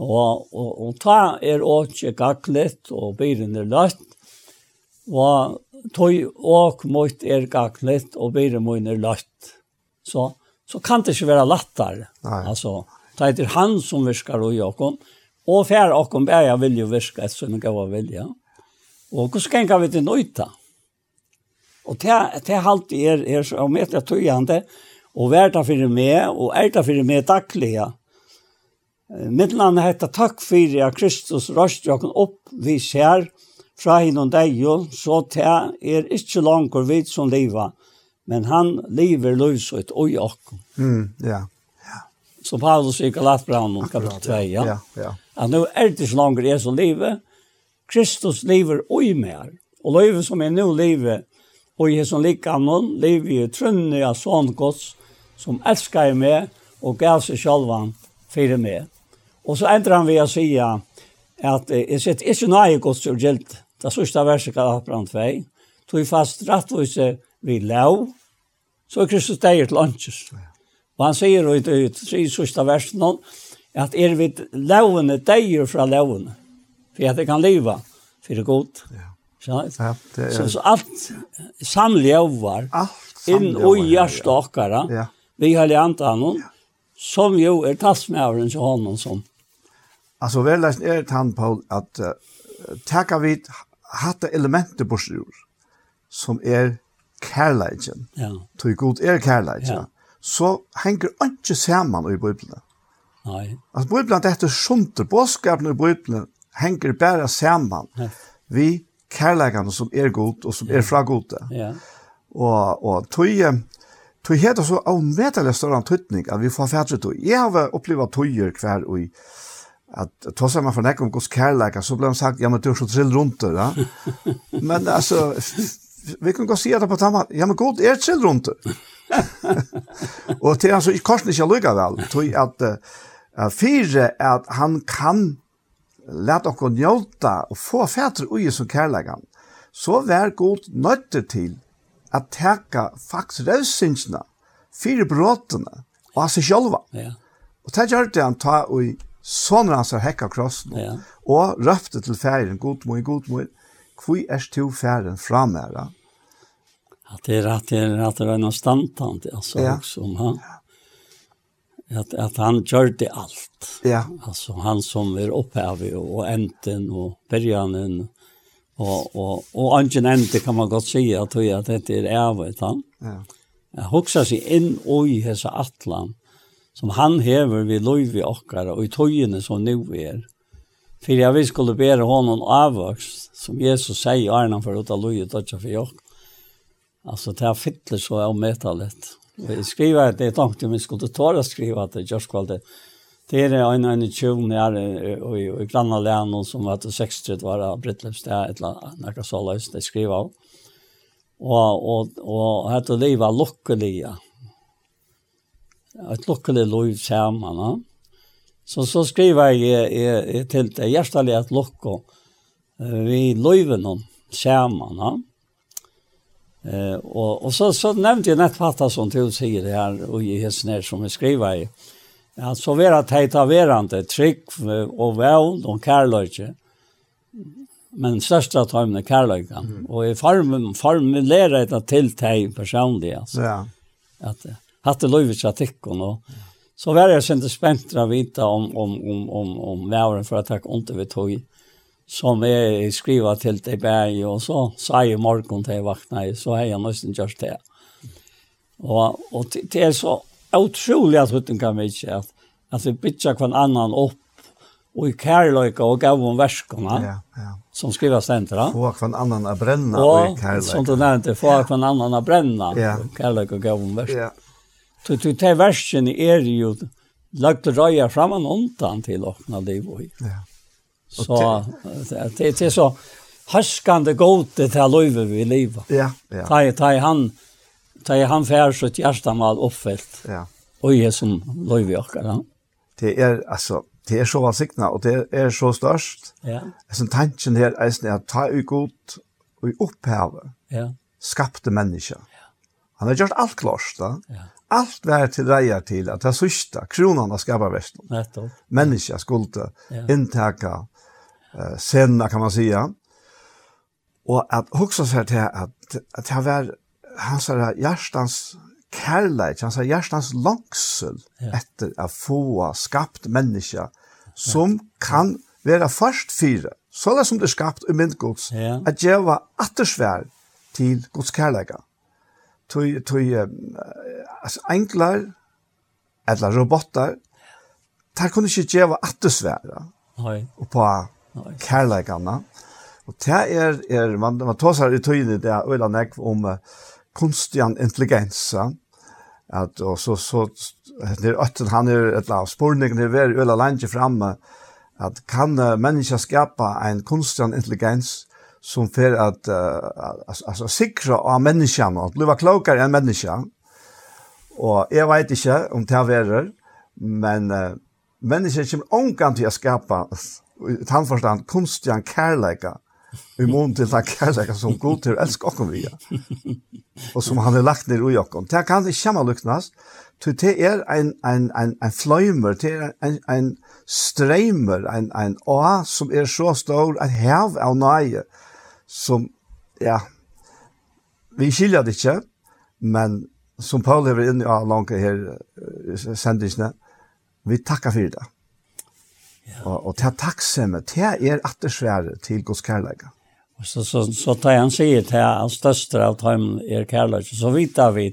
E: og, og, og ta er åkje gaklet, og byren er løtt, Og tøy og mot er gagnet og bære mot er løtt. Så, så kan det ikke være lattar.
A: Nei.
E: Altså, det er han som virker og jokken, og fær okken bære vilje virke et sånn gav vilje. Og hvordan kan vi til nøyta? Og det, det alltid er, er så om etter tøyende, og vært fyrir meg, og er fyrir meg daglige. Midtlandet heter takk fyrir at Kristus røst jokken opp vi ser, og fra hinn og deg, så ta er ikkje langer vid som liva, men han lever løsut og jakk.
A: Mm, ja. ja.
E: Så Paulus i Galatbraun, kapitel 2, ja.
A: ja, ja.
E: At nu er det ikke langer jeg som lever, Kristus lever og mer. Og løyve som er nå lever, og jeg som liker likkamon, lever i trønne av sånn gods, som elsker jeg meg, og gav seg sjølvan fyrir meg. Og så endrer han ved å si at jeg sitter ikke nøye gods og gjeldt, det sørste verset Galapran 2, tog fast rettvise vi lov, så er Kristus deg til åndsjes. Og han sier i det tre sørste verset nå, at er vi lovene deier fra lovene, for at det kan leve, for det er godt. Ja. Så,
A: ja, det er...
E: så, så alt samlevar,
A: alt
E: inn og hjertet okkara,
A: ja.
E: vi har lant av noen, som jo er talsmæveren til honom som.
A: Altså, vel er det han, Paul, at uh, takk vi hatta elementet på som er kærleikken.
E: Ja.
A: Tog god er kærleikken.
E: Ja.
A: Så henger ikke sammen i Bibelen.
E: Nei.
A: At Bibelen dette skjønte, bådskapen i Bibelen henger bare sammen.
E: Ja.
A: Vi kærleikene som er god, og som ja. er fra gode.
E: Ja.
A: Og, og tog, tog heter så avmetelig større antydning at vi får fætre tog. Jeg har opplevd togjer hver og i at ta sig man nekk om hos kærleika, så ble han sagt ja men du er så trill rundt (laughs) det ja? men altså, vi kan gå si at det på tamma ja men god er trill rundt det (laughs) og til alltså i korsen ikke lugga vel, tog at uh, fire at han kan lete och njuta og få fætre ui som kärleka så vær god nötter till att täcka faktiskt rövsynsna fyra bråtarna och alltså själva
E: ja.
A: Og det gör det han ta och Sånn han så hekka krossen,
E: ja.
A: og røpte til færen, god mor, god mor, hvor er to færen framæra?
E: At det er at det er at det er noe standtant, altså,
A: ja.
E: som han, at, at han gjør det alt.
A: Ja.
E: Altså, han som er opphavet, og enten, og bergjanen, og, og, og angen ende kan man godt si, at, at dette er av, han.
A: Ja.
E: Jeg sig seg inn i hese atlan, som han hever vi lov i okkara og i tøyene som nu er. For jeg vil skulle bära honom avvaks, som Jesus sier i Arnan for å lov i dødja for jokk. Alltså det här fyller så av metalet. Jag skriver att det är tanke om vi skulle ta och skriva att det görs kvalitet. Det är en en tjun i i granna län som var til 60 var Britlevs där eller några så løs, det skriva. Och och och hade leva lyckliga et lukkelig liv sammen. Ja. Så, så skriver jeg, jeg, jeg til det hjertelig at lukke vi livet noen sammen. Ja. Eh, og, og så, så nevnte jeg nettfattet som til sier det her, og i hessen her som jeg skriver i, Ja, så vera teita verande, trygg og vel og kærløyke, men størsta tøymen er kærløyken. Mm. Og jeg formulerer det til teg personlig, altså.
A: Ja.
E: At, hatt det löjvits att tickon och så var jag sen spänt å vite om om om om om væren för att ta ont vi tog som är skriver til deg berg och så sa jeg morgen til till vakna så är jeg nesten gjort det. Och och det er så otroligt att det kan mig att att vi bitchar kvar annan upp och i kärlöjka och gav om värskorna.
A: Ja, ja.
E: Som skrivas ständra.
A: Få kvar annan att bränna
E: och
A: i kärlöjka.
E: Som du inte, få kvar annan att bränna
A: ja.
E: och kärlöjka och gav om värskorna.
A: Ja.
E: Så du tar versen är ju lagt röja fram en ontan till öppna liv och
A: Ja.
E: Så det är så härskande gode till löver vi livet.
A: Ja, ja.
E: Ta ta han ta i han fär så ett hjärta uppfällt.
A: Ja.
E: Och är som löver jag Ja.
A: Det är alltså det är så vasikna och det är så störst.
E: Ja.
A: Alltså tanken här är att ta ut gott och upphäva.
E: Ja.
A: Skapte människa. Han har gjort allt klart. Da.
E: Ja
A: allt var till rejer till att det sista kronan har skapat
E: västen. Netto.
A: Människa skulle
E: ja.
A: intäka eh, senna kan man säga. Och att också seg til at, att, att det var hans här hjärtans kärlek, hans här hjärtans langsel
E: ja.
A: efter å få skapt människa som kan vara først fire, Så som det skapt i myndgods.
E: Ja.
A: Att det var attersvär till Guds kärleka tui tog, altså, enklar, eller robotar, der kunne ikke gjøre
E: attesvære
A: på kærleikene. Og det er, er man, man tar seg i tøyene det er øyla nekv om uh, kunstig intelligens. At, og så, så det er øtten han er et av sporningen er veldig øyla landet framme at kan uh, mennesker skapa en kunstig intelligens som för att uh, alltså sikra av människan att bli klokare än människan. Och jag vet inte om det är men uh, människan kommer omkant till att skapa ett handförstand konstiga kärleka i mån till den kärleka som god till älskar oss via. Och som han har lagt ner i oss. Det kan inte komma lycknas. Det är en, en, en, en flöjmer, det är en, en strömer, en, en å som är så stor, en häv av nöje som, ja, vi skiljer det ikke, men som Paul lever inn i ja, langt her sendingene, vi takker for det. Ja. Og, og til takksomme, til er attersvære til Guds kærleika.
E: Og så, så, så tar han sier til han største av dem er kærleika, så vet vi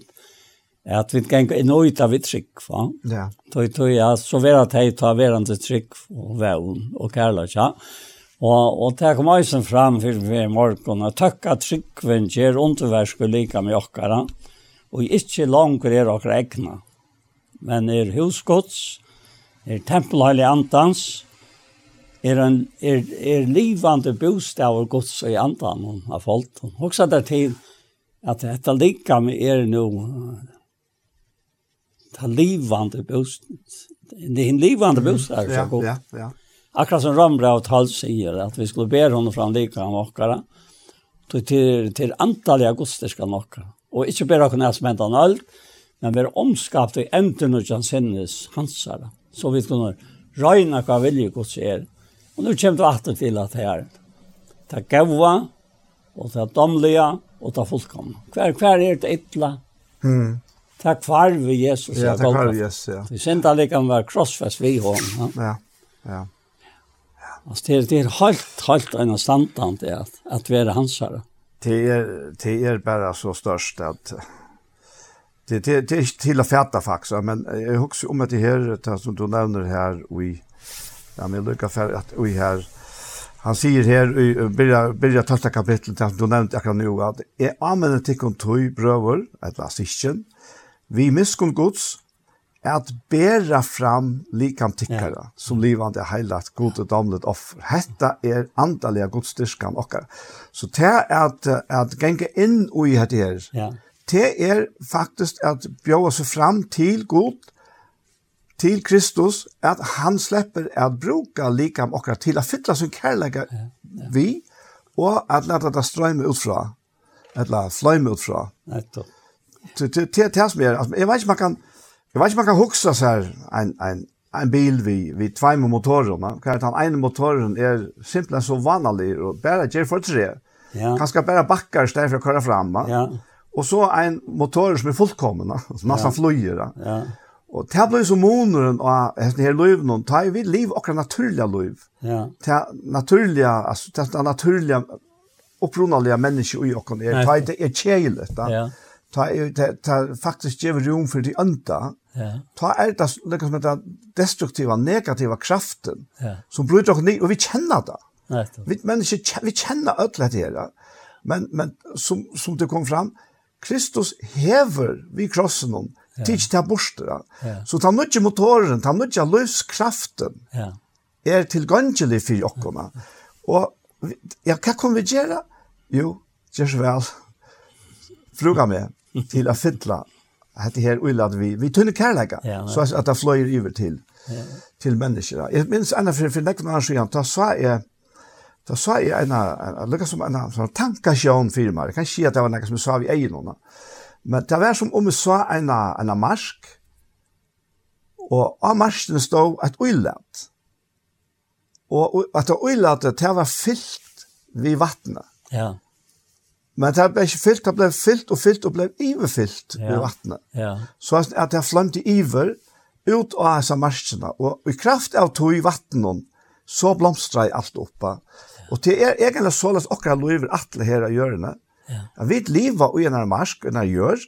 E: at vi kan en ut av trygg, va?
A: Ja.
E: Tøy, tøy, ja, så vera tøy, tar verande trygg og vevn og kærleika. Ja Og, og det kom eisen fram for vi i morgen, og takk at tryggven gjør underversk og like med okkara, og ikke langer er okkara egna, men er husgods, er tempelheilig antans, er, en, er, er livande bostav og gods i antan av folk. Og så det til at dette lika med er nå ta livande bostad, det er en livande bostav,
A: ja, ja, ja.
E: Akkurat som Rambra och Tal säger att vi skulle be honom fram lika han åkara. Till, till antal auguster ska han. Och inte bara kunna smänta en öl, men vi omskapt i änden och hans hennes hansar. Så vi kunde röjna vad vilje gods är. Och nu kommer det åter till att det här. Ta gåva och ta domliga och ta fullkomna. Kvar, kvar är det ytla.
A: Mm.
E: Tack kvar vi Jesus.
A: Ja, tack kvar Jesus, ja.
E: Vi sända lika var krossfäst vi honom. Ja,
A: ja. ja.
E: Alltså det är det är helt helt en standard det att att vara hansare.
A: Det är det är bara så störst att det det det är till att fatta faktiskt men jag också om att det här det som du nämner här vi ja men lucka för att vi här han säger här i börja börja första kapitlet som du nämnde jag nu att är använder till kontor bröder att vara sischen vi misskon gods at bæra fram likam tikkara ja. som livande heilat god og damlet offer. Hetta er andalega god styrkan okkar. Så det er at, at genge inn ui hette her,
E: ja.
A: det er faktisk at bjóa seg fram til god, til Kristus, at han slipper at bruka likam okkar til at fylla sin kærlega vi, og at leta det strøyme utfra, eller fløyme utfra.
E: Nettopp.
A: Det er det som er, jeg vet ikke man kan, Jag vet inte man kan huxa så här en en en bil vi vi två motorer man kan ta en motoren är simpelt så vanlig och bara ger för tre.
E: Ja.
A: Kan ska bara backar istället för att köra fram va.
E: Ja.
A: Och så en motor som är fullkommen som nästan ja. flyger.
E: Ja.
A: Och det blir så monoren och hästen här löv någon tar vi liv och naturliga liv
E: Ja.
A: Det naturliga alltså det naturliga upprunnaliga människor i och är det är kelet.
E: Ja.
A: Ta ta faktiskt ger rum för de andra.
E: Ja.
A: Ta er det liksom med den destruktiva, negativa kraften
E: ja.
A: som bryter oss ned, og vi kjenner det. Vi mennesker, vi kjenner alt det her. Men, men som, som det kom fram, Kristus hever vi krossen om, ja. tids til borste.
E: Ja.
A: Så ta nødje motoren, ta nødje løskraften,
E: ja.
A: er tilgangelig for jokkene. Og ja, hva kan vi gjøre? Jo, gjør så vel. Fruga meg til å fytle hette her uilad vi, vi tunne kærleika,
E: ja, ja.
A: så at det fløyer iver til, ja. til mennesker. Jeg minns enda for, for nekken annars igjen, da sa jeg, da sa jeg en, av, lukka som en, en tankasjon for meg, jeg kan ikke si at det var nekken som jeg sa vi egen henne, men det var som om jeg sa en, en marsk, og av marsken stod et uilad, og at det uilad, det var fyllt vi vattnet.
E: Ja.
A: Men det ble ikke fyllt, det ble fyllt og fyllt og ble iverfyllt
E: ja.
A: i vattnet.
E: Ja.
A: Så at det flømte iver ut av disse marskene. Og i kraft av tog i vattnet, så blomstret alt oppe. Og det er egentlig så at dere lever alle her av hjørnet.
E: Ja.
A: Vi lever i en marsk, en gjør,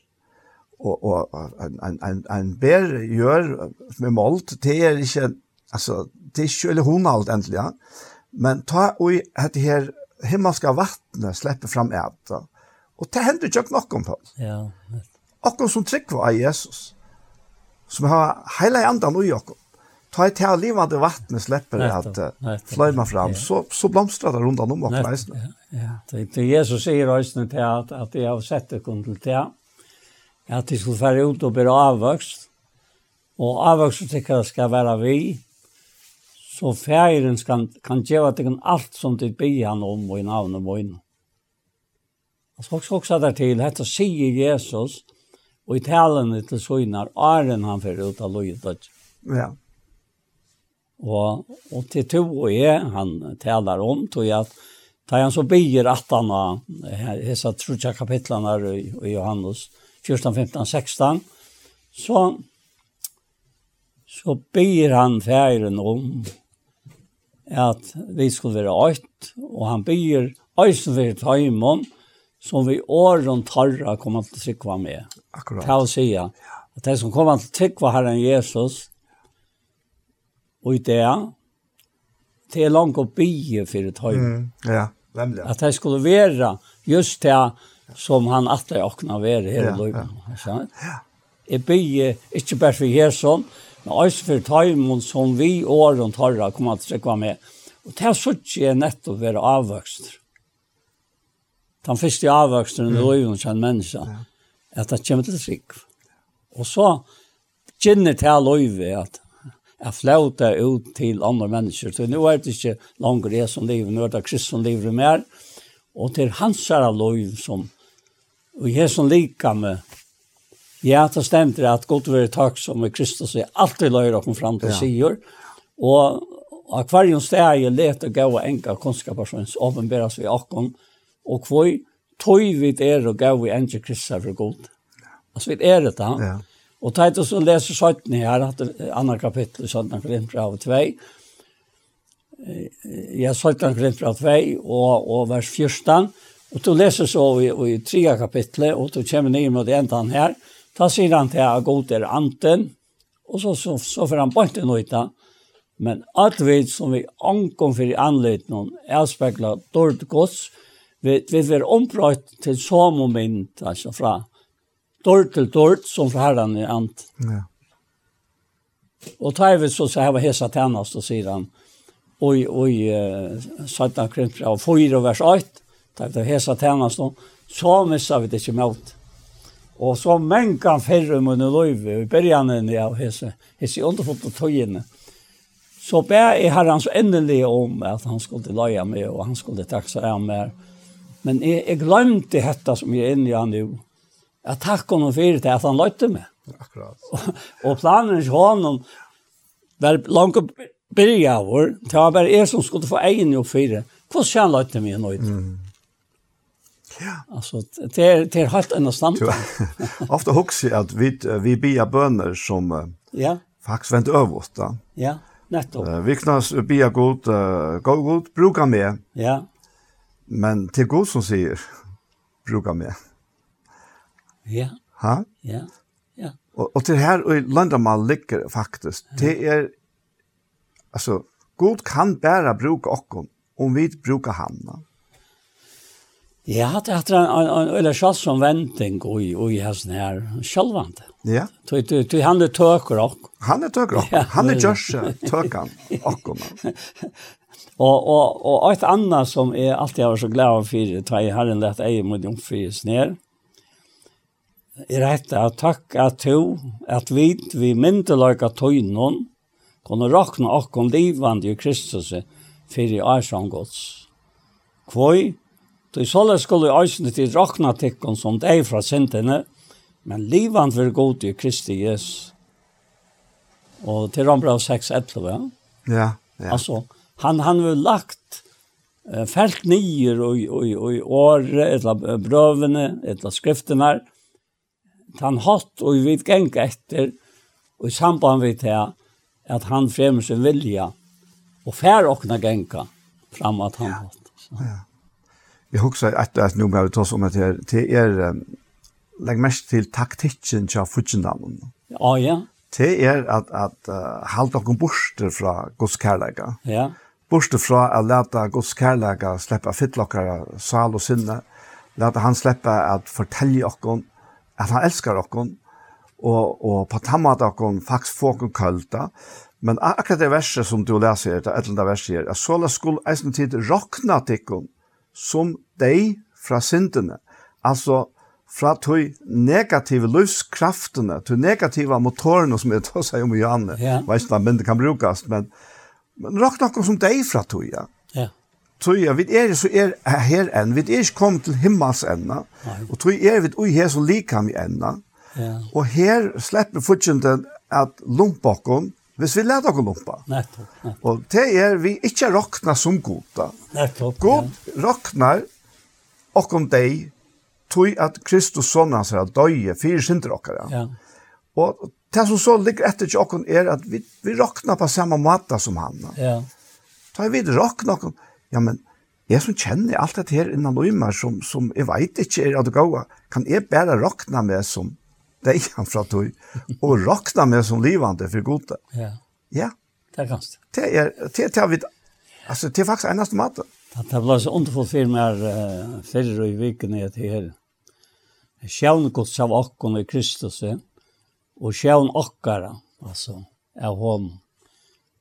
A: og, og en, en, en, en ber gjør med målt, det er ikke, altså, det er ikke, eller hun alt endelig, ja. Men ta og dette her himmelska vattnet släpper fram äta. Och det hände ju nog om på.
E: Ja.
A: Och som trick var Jesus. Som har hela andan och Jakob. Ta ett här levande vattnet släpper
E: att
A: flöjma fram så så blomstrar det runt om
E: och
A: näst.
E: Ja. Det det Jesus säger just nu till att att jag har sett det kunde till att de skulle fara ut och bli avvuxna. Och avvuxna tycker jag ska vara vi så færen kan, kan gjøre til alt som du byr han om og i navnet min. Han skal også også der til, dette sier Jesus, og i talene til søgnar, æren han fører ut av løyet.
A: Ja.
E: Og, og til to og jeg, han taler om, tog jeg at Da han så byr at han har hessa trutja kapitlarna i, i Johannes 14, 15, 16, så, så byr han færen om at vi skulle være øyt, og han byr øysen for tøymon, som vi åren tarra kommer til Trikva med.
A: Akkurat.
E: Til å si at de som kommer til Trikva Herren Jesus, og i det, det er langt å bygge for et høymon.
A: Mm, ja, nemlig.
E: At de skulle være just det som han at åkna være her i Løyven. Ja. ja. Jeg bygge ikke bare for Jesus, men også for tøymon som vi åren tørre kommer til å trekke med. Og det er sånn ikke nettopp være avvøkst. Den første avvøksten i løyven til en menneske, at det kommer til trygg. Og så kjenner til løyve at jeg flauta ut til andre mennesker. Så nå er det ikke langer jeg som lever, nå er det Kristus som lever mer. Og til hans er løyve som, og jeg som liker med Ja, det stemmer at Gud være takk som er Kristus er alltid løyre og fram til
A: ja.
E: sier. Og akvarium steg er let og gav enka kunnskaper som åpenberes vi akkon. Og hvor tog vi er og gav vi enka Kristus for Gud. Altså vi er det da.
A: Ja.
E: Og teit oss og leser 17 her, at andre kapittel, 17 Korinther av 2. Ja, 17 Korinther av 2 og, og vers 14. Og du leser så i, i 3 kapitlet, og du kommer ned mot enden her. her Da sier han til at god er anten, og så, så, så får han bare ikke Men alt vi som vi ankom for i anledning, er spekler dårlig gods, vi, vi vil omprøyt til så moment, altså fra dårlig til dårlig, som fra herren i ant.
A: Ja.
E: Og tar vi så, så har vi hesa tennast, og sier han, oi, oi, uh, sattan krympra, og fyra vers 8, tar vi hesa tennast, så missar vi det ikke med alt. Og så menga færre munne løyve, i bergjanen av hese, hese underfot og tøyene. Så bæ jeg herren så endelig om at han skulle løye meg, og han skulle taksa av meg. Men jeg, jeg glemte dette som jeg er inne i han nå. Jeg takk honom for det at han løyte meg.
A: Akkurat.
E: og, og planen til honom var langt byrja vår, det var bare jeg som skulle få egen jobb for det. Hvordan kjenner løyte meg nå? Mm. Ja. Alltså det är det är helt en annan
A: Ofta huxar att vi vi bia bönder som
E: ja.
A: Faktiskt vänt överst då.
E: Ja. Nettopp.
A: Uh, vi knas bia god uh, gå god brukar med.
E: Ja.
A: Men till god som säger (laughs) brukar med.
E: Ja.
A: Ha?
E: Ja. Ja.
A: Och, och till här i landamal ligger faktiskt. Ja. Det är alltså god kan bara bruka och om vi brukar hamna. Jeg
E: har hatt etter en, en, en øyla sjalsom vending i, i hesten her, sjalvande.
A: Ja.
E: Du, du, tui, han er tøker ok.
A: Han er tøker
E: ok.
A: Han er gjørs tøkan ok. (laughs)
E: Og, og, og et annet som jeg alltid har vært så glad for, da jeg har en lett eie mot jomfries ned, er rett at takk at to, at vi, vi myndeløyga tøynen, kunne rakna okkom livande i Kristus, for i æsang gods. Kvøy, Det skulle skulle eisen til rakna tikkon som det er fra sintene, men livand vil god i Kristi Jesus. Og til Rambra 6, 11,
A: ja? Ja,
E: Alltså han, han har lagt uh, felt nyer och och och år eller brövene eller skrifterna han hatt och vi geng efter och i samband med det att han fremmer sin vilja, och fær okna gänga fram han ja. hatt. Så. Ja.
A: Jeg husker at, det er noe med å ta oss om at her, til er, legg mest til taktikken til futsindanen.
E: Ja, ja.
A: Det er at, at uh, halde dere borster fra Guds kærleika.
E: Ja.
A: Borster fra å lete Guds kærleika slippe fittlokkere sal og sinne, lete han slippe at fortelle dere at han elsker dere, og, og på tamma dere faktisk få dere kølta, Men akkurat det verset som du leser, det er et eller annet verset her, at så la skuld eisen tid råkna dere, som dei fra syndene. Altså, fra tog negative livskraftene, tog negative motorene som jeg tar seg om i Janne,
E: ja.
A: vet ikke om det kan brukes, men, men råk noe som deg fra tog, ja.
E: ja.
A: Tog ja, vi er så er her enn, vi er ikke kommet til himmels enda, og tog er vi ui her som liker i enda,
E: ja.
A: og her slipper fortjenten at lumpokken, Hvis vi leder oss lumpa.
E: Nettopp.
A: Og det er vi ikke råkna som goda.
E: Nettopp.
A: God ja. råknar okkom deg tog at Kristus sånn hans er døye fire synder okkara.
E: Ja.
A: Og det som så ligger etter til okkom er at vi, vi råknar på samme måte som han.
E: Ja.
A: Da er vi råkna okkom. Ja, men jeg som kjenner alt dette her innan løymer som, som jeg vet ikke er at det går, kan jeg bare råkna med som deg han fra tog, og rakna med som livande for gode.
E: Ja.
A: Ja.
E: Det er ganske.
A: Det er, det er, det er, altså, det er faktisk eneste maten.
E: Det ble så underfull for meg uh, før i viken jeg til her. Sjævn gods av okkon i Kristus, og sjævn okkara, altså, av hon.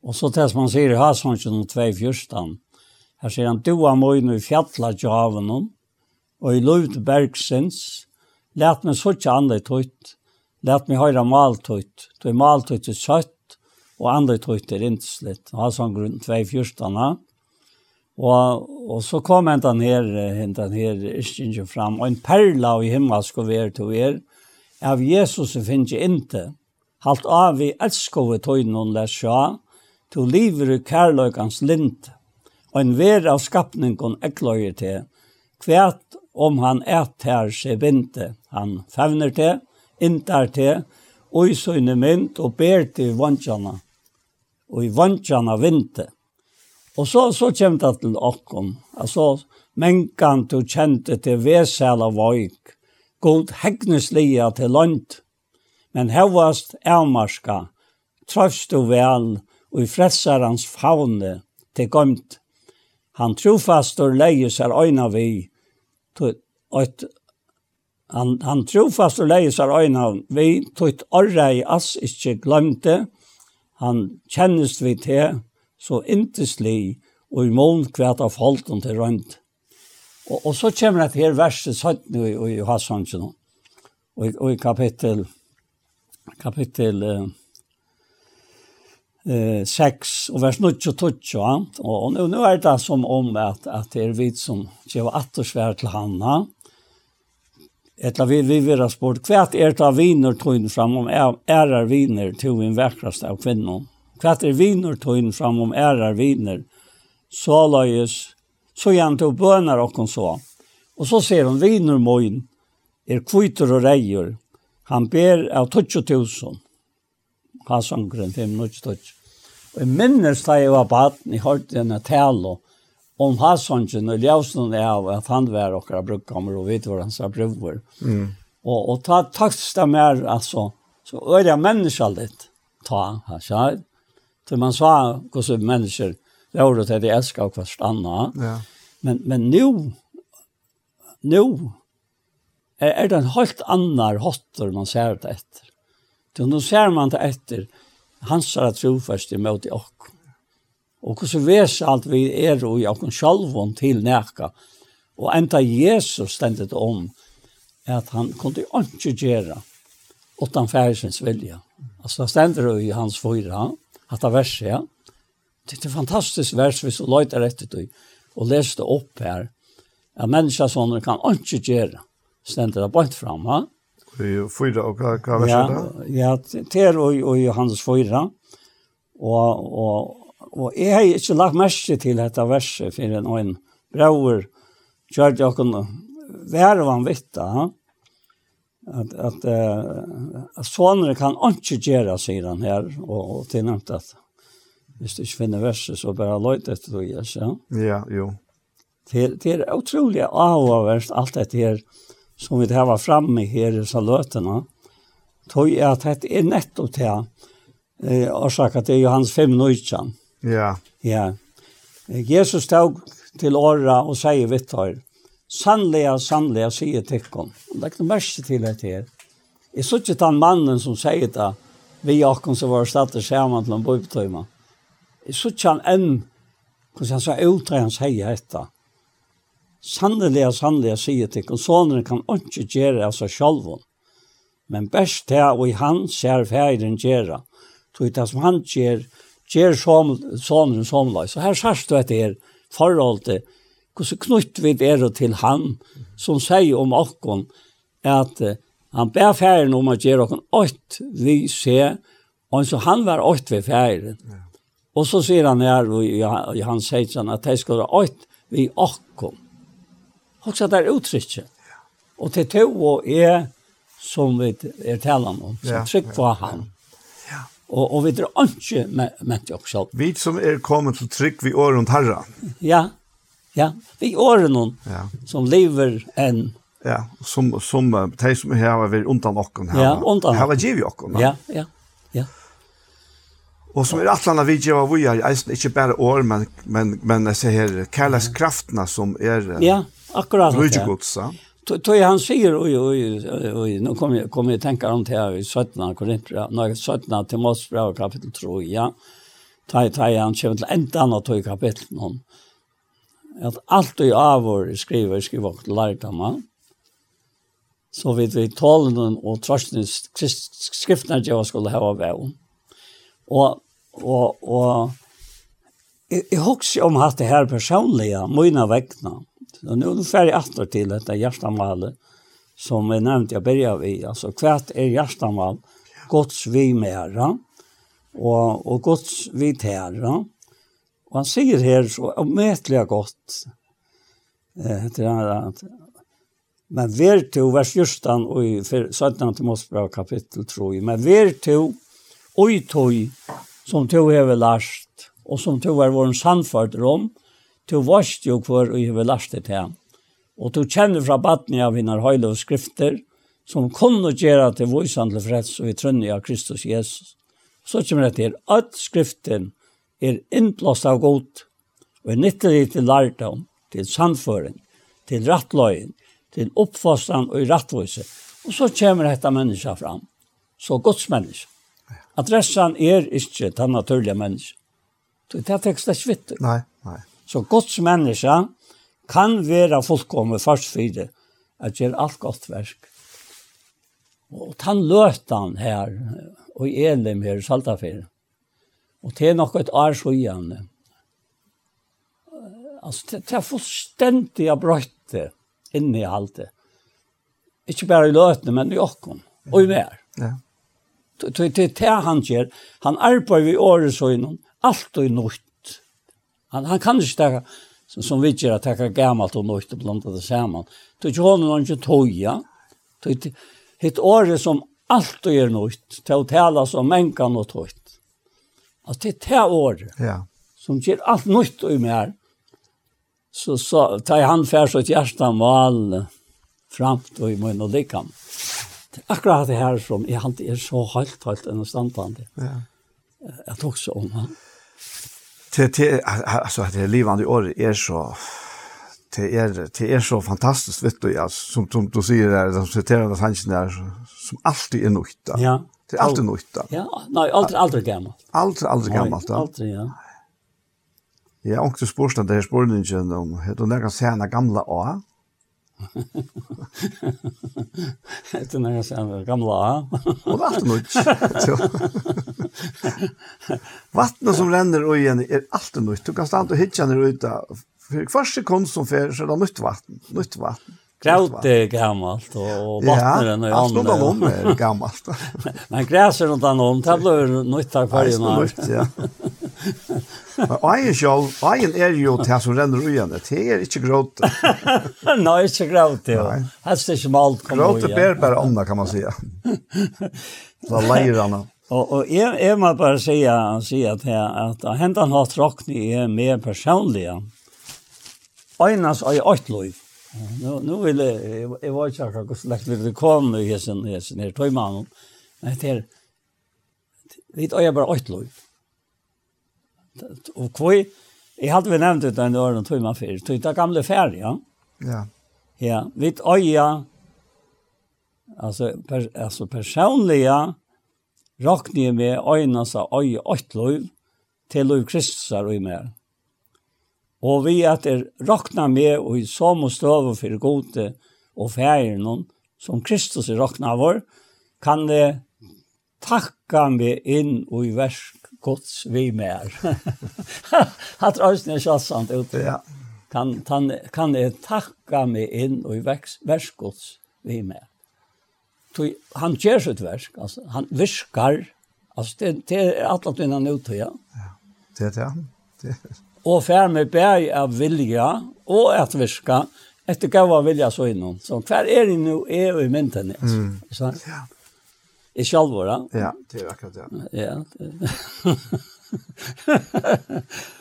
E: Og så tess man sier i Hasonsjen om 2.14, her sier han, du er møyne i fjallet til havnen, og i lovd bergsins, Lært meg sutja andre tøyt. Lært meg høyra maltøyt. Tøy maltøyt er kjøtt, og andre tøyt er innslitt. Han har sånn grunn 2.14. Og, og så kom hentan her, den her, ikke fram. Og en perla i himmel skulle være til er, av Jesus finnes jeg ikke. Halt av vi elskove tøyden hun lær sjå, to liver i kærløkans lint, og en ver av skapningen ekløyer til, kvært om han ættar seg vinte. Han fevner til, inntar til, og i søgne mynt og ber til vantjana. Og i vantjana vinte. Og så, så kommer det til åkken. Altså, mengan du kjente til vesela voik, god hegneslia til land, men hevast avmarska, trøst du vel, og i frelsarans faune til gømt. Han trofastor leie seg øyna vi, Tøyt, han, han trofast og leis av øynhavn, vi tøyt orra i ass ikkje glemte, han kjennest vi til, så inteslig, og i mån kvært av holden til rønt. Og, og så kommer det her verset 17 i, i Hassansen, og, og i kapittel, kapittel, kapittel, eh, 6 och vers 9 och 12. Och nu, nu är det som om att, att det är vi som ger attersvär till Hanna. Etla vi vi vera sport kvært er ta viner tøyn fram om ærar viner to en verkrast av kvinnor Kvært er viner tøyn fram om ærar viner. Så lajus så jant og bønar og så. Og så ser hon viner moin er kvitter og reier. Han ber av 20000 passongren minutter minuttstøtt. Og jeg minnes da jeg var baden, jeg hørte denne tale om passongen og ljøsene av at han var okkara brukkammer og vet hvor han sa prøver. Mm. Og, og ta takst det mer, altså, så øyde jeg mennesker litt, ta, her sier. Til man sa hvordan mennesker gjør det til de elsker og forstander.
A: Ja.
E: Men, men nå, nå, er det en helt annan hotter man ser det etter. Så nu ser man det etter hans er trofest imot i okk. Og hvordan ves alt vi er og i okk sjalvån til nækka. Og enda Jesus stendet om at han kunne ikke gjøre utan færesens vilja. Altså det stender jo i hans fyra, at det verset, ja. Det er et fantastisk vers hvis du løyter etter det og leser det opp her. At mennesker kan ikke gjøre, stender det bare fram, ja
A: fyra och vad vad
E: så
A: där?
E: Ja, ter och och Johannes fyra. Och och och jag har inte lagt märke till detta vers för en en bror körde jag kunde vara van vitta att at, eh at sonen kan inte göra sig den här och, och till nämnt att hvis du ikke finner verset, så bare løyt etter du gjør, ja?
A: Ja, jo.
E: Det, det er utrolig avhåverst alt dette her, som vi har var framme her i saløtene, tog jeg at det er nettopp til eh, årsaket til Johannes 5 nøytjen.
A: Ja.
E: Ja. Jesus tog til åra og sier vidt her, sannlega, sannlega, sier tikkum. Det er ikke noe mest til det her. Jeg så ikke den mannen som sier det, vi og han som var stedet sammen til en bøybetøyma. Jeg så ikke han enn, hvordan han sa, ut, han sier dette sannelig, sannelig sier til og kan ikke gjøre av seg selv. Men best det og i han ser ferien gjøre. Så det som han gjør, gjør som, sonen som løy. Så her sier du etter det er forhold til hvordan knytt vi er til han som sier om okken at han ber ferien om å gjøre okken ått vi ser, og så han var ått ved ferien. Og så sier han her, og han sier sånn, at de skal ha ått vi åkken Også det er uttrykket. Og til to og jeg, som vi er talan om,
A: så
E: trygg på han. Ja. Og, og vi drar ikke med med det også.
A: Vi som er kommet til trygg vi åren herra.
E: Ja, ja. Vi åren noen
A: ja.
E: som lever en...
A: Ja, som, som de som er her er undan okken her.
E: Ja, undan
A: okken. Her
E: er
A: givet okken.
E: Ja, ja, ja.
A: Og som er atlanda vi gjør vi er eisen, ikke bare år, men, men, men jeg ser her, kærlekskraftene som er...
E: Ja, Akkurat det.
A: Det är
E: gott så. Tog han säger oj oj oj nu kommer jag kommer jag tänka om det här i 17 Korinther några 17 till Mosebrev kapitel 3 ja. Ta ta han kommer till ända av tog kapitel någon. Att allt i avor skriver skriver och lärda man. Så vid vi talen och trösten skriftna jag skulle ha väl. Och och och Jeg, jeg husker om at det her personlige, mine vekkene sant? Og nå er det ferdig etter til dette hjertemalet, som jeg nevnte jeg begynte vi. Altså, hvert er hjertemal, gods vi mera, og, og gods vi tæra. Og han sier her så omøtelig godt, eh, til han at, men ver to, vers justan, og i 17. Mosbra kapittel 3, men ver to, oi tog, som to hever last, og som to er våren sannført om, Du varst jo hvor og hever lastet til Og du kjenner fra baden av henne høyde og skrifter, som kunne gjøre til vøysan til freds og i trønne av Kristus Jesus. Så kommer det til at skriften er innblåst av godt, og er nyttelig til lærdom, til samføring, til rattløyen, til oppfostran og i. Og så kommer dette mennesket fram. Så gods menneske. Adressan er ikke den naturlige menneske. Det er tekst det.
A: Nei.
E: Så Guds menneske kan være fullkommet først for det, at gjøre alt godt verk. Og han løte han her, og i Elim her, Saltafir. Og det er nok et år så igjen. Altså, det, det er fullstendig brøyte inni alt det. Ikke bare i løtene, men i åkken, og i mer.
A: Ja.
E: Det er det han gjør. Han arbeider i året så innom, alt og i nødt. Han, han kan ikke ta, som, som vi gjør, ta gammelt og nøyt og blanda det sammen. Det er ikke hånden han ikke tog, ja. Det er et året som alt og är nytt til å tale som mänkan og tøyt. Alltså det er det året
A: ja.
E: som gjør alt nytt og mer. Så, så tar han färs åt hjärtan val framt och i mun och likam. Akkurat det her som jeg alltid er så halt, halt en standande.
A: Ja.
E: Jeg tok så om han
A: til, til, altså, det livande året er så det er, det er så fantastiskt, vet du, ja, som, som du sier der, som siterer den sannsyn der, som alltid er nøyt da.
E: Ja.
A: Det er alltid nøyt da.
E: Ja, nei, aldri, aldri gammalt.
A: Aldri, aldri gammalt da.
E: Aldri, ja.
A: Ja, och til spørsmålet, det er om, du nærkast sena gamla år,
E: Det är när sen gamla.
A: Och vatten ut. Vattnet som ränner och igen är alltid nytt. Du kan stanna och hitcha ner ute. För först sekund som för så är det nytt vatten. Nytt vatten.
E: Kraut är gammalt och vattnet är annorlunda.
A: Ja,
E: allt
A: om är gammalt.
E: Men gräset runt om, det blir nytt här
A: färgerna.
E: Ja,
A: nytt, (laughs) ja. (laughs) Men eien sjálv, eien er jo det som renner ui ugen, det er ikke gråt. (laughs)
E: Nei, ikke gråt,
A: ja.
E: Helst ikke malt kommer
A: ugen. Gråt ber bare ånda, kan man säga. Så (laughs) leier han.
E: Og, og jeg, jeg må bare si, si at, at hendan har tråkni er mer personlige. Einas er lov. Nu, nu vil jeg, jeg jeg var ikke akkurat hvordan slekt litt komme i hessen, hessen her tøymannen. Men det er, vi er bare åttløyv. Og kvøy, jeg hadde vi nevnt ut den åren tog man fyr, tog det gamle ferie. Ja.
A: Ja,
E: vidt øya, altså, per, altså personlige, råkne med øyne seg øy åttløy til lov Kristus er øy med. Og vi at er råkne med og i som og støve for gode og ferien som Kristus er råkne vår, kan det takka meg inn og i versk gods vi mer. (laughs) Hatt røysen er sant ut.
A: Ja.
E: Kan, kan, kan jeg takke meg inn og i vers, vers Guds vi mer. Så han gjør sitt versk, altså, han viskar, altså, det, det er alt at han ut, ja.
A: Ja, det er det. det.
E: Og fer med bæg av vilja og at viska, etter gav av vilja så innom. Så hver er det nå er jo i mynden, altså. Mm. Så,
A: ja.
E: I själva då?
A: Ja, det er akkurat det.
E: Ja.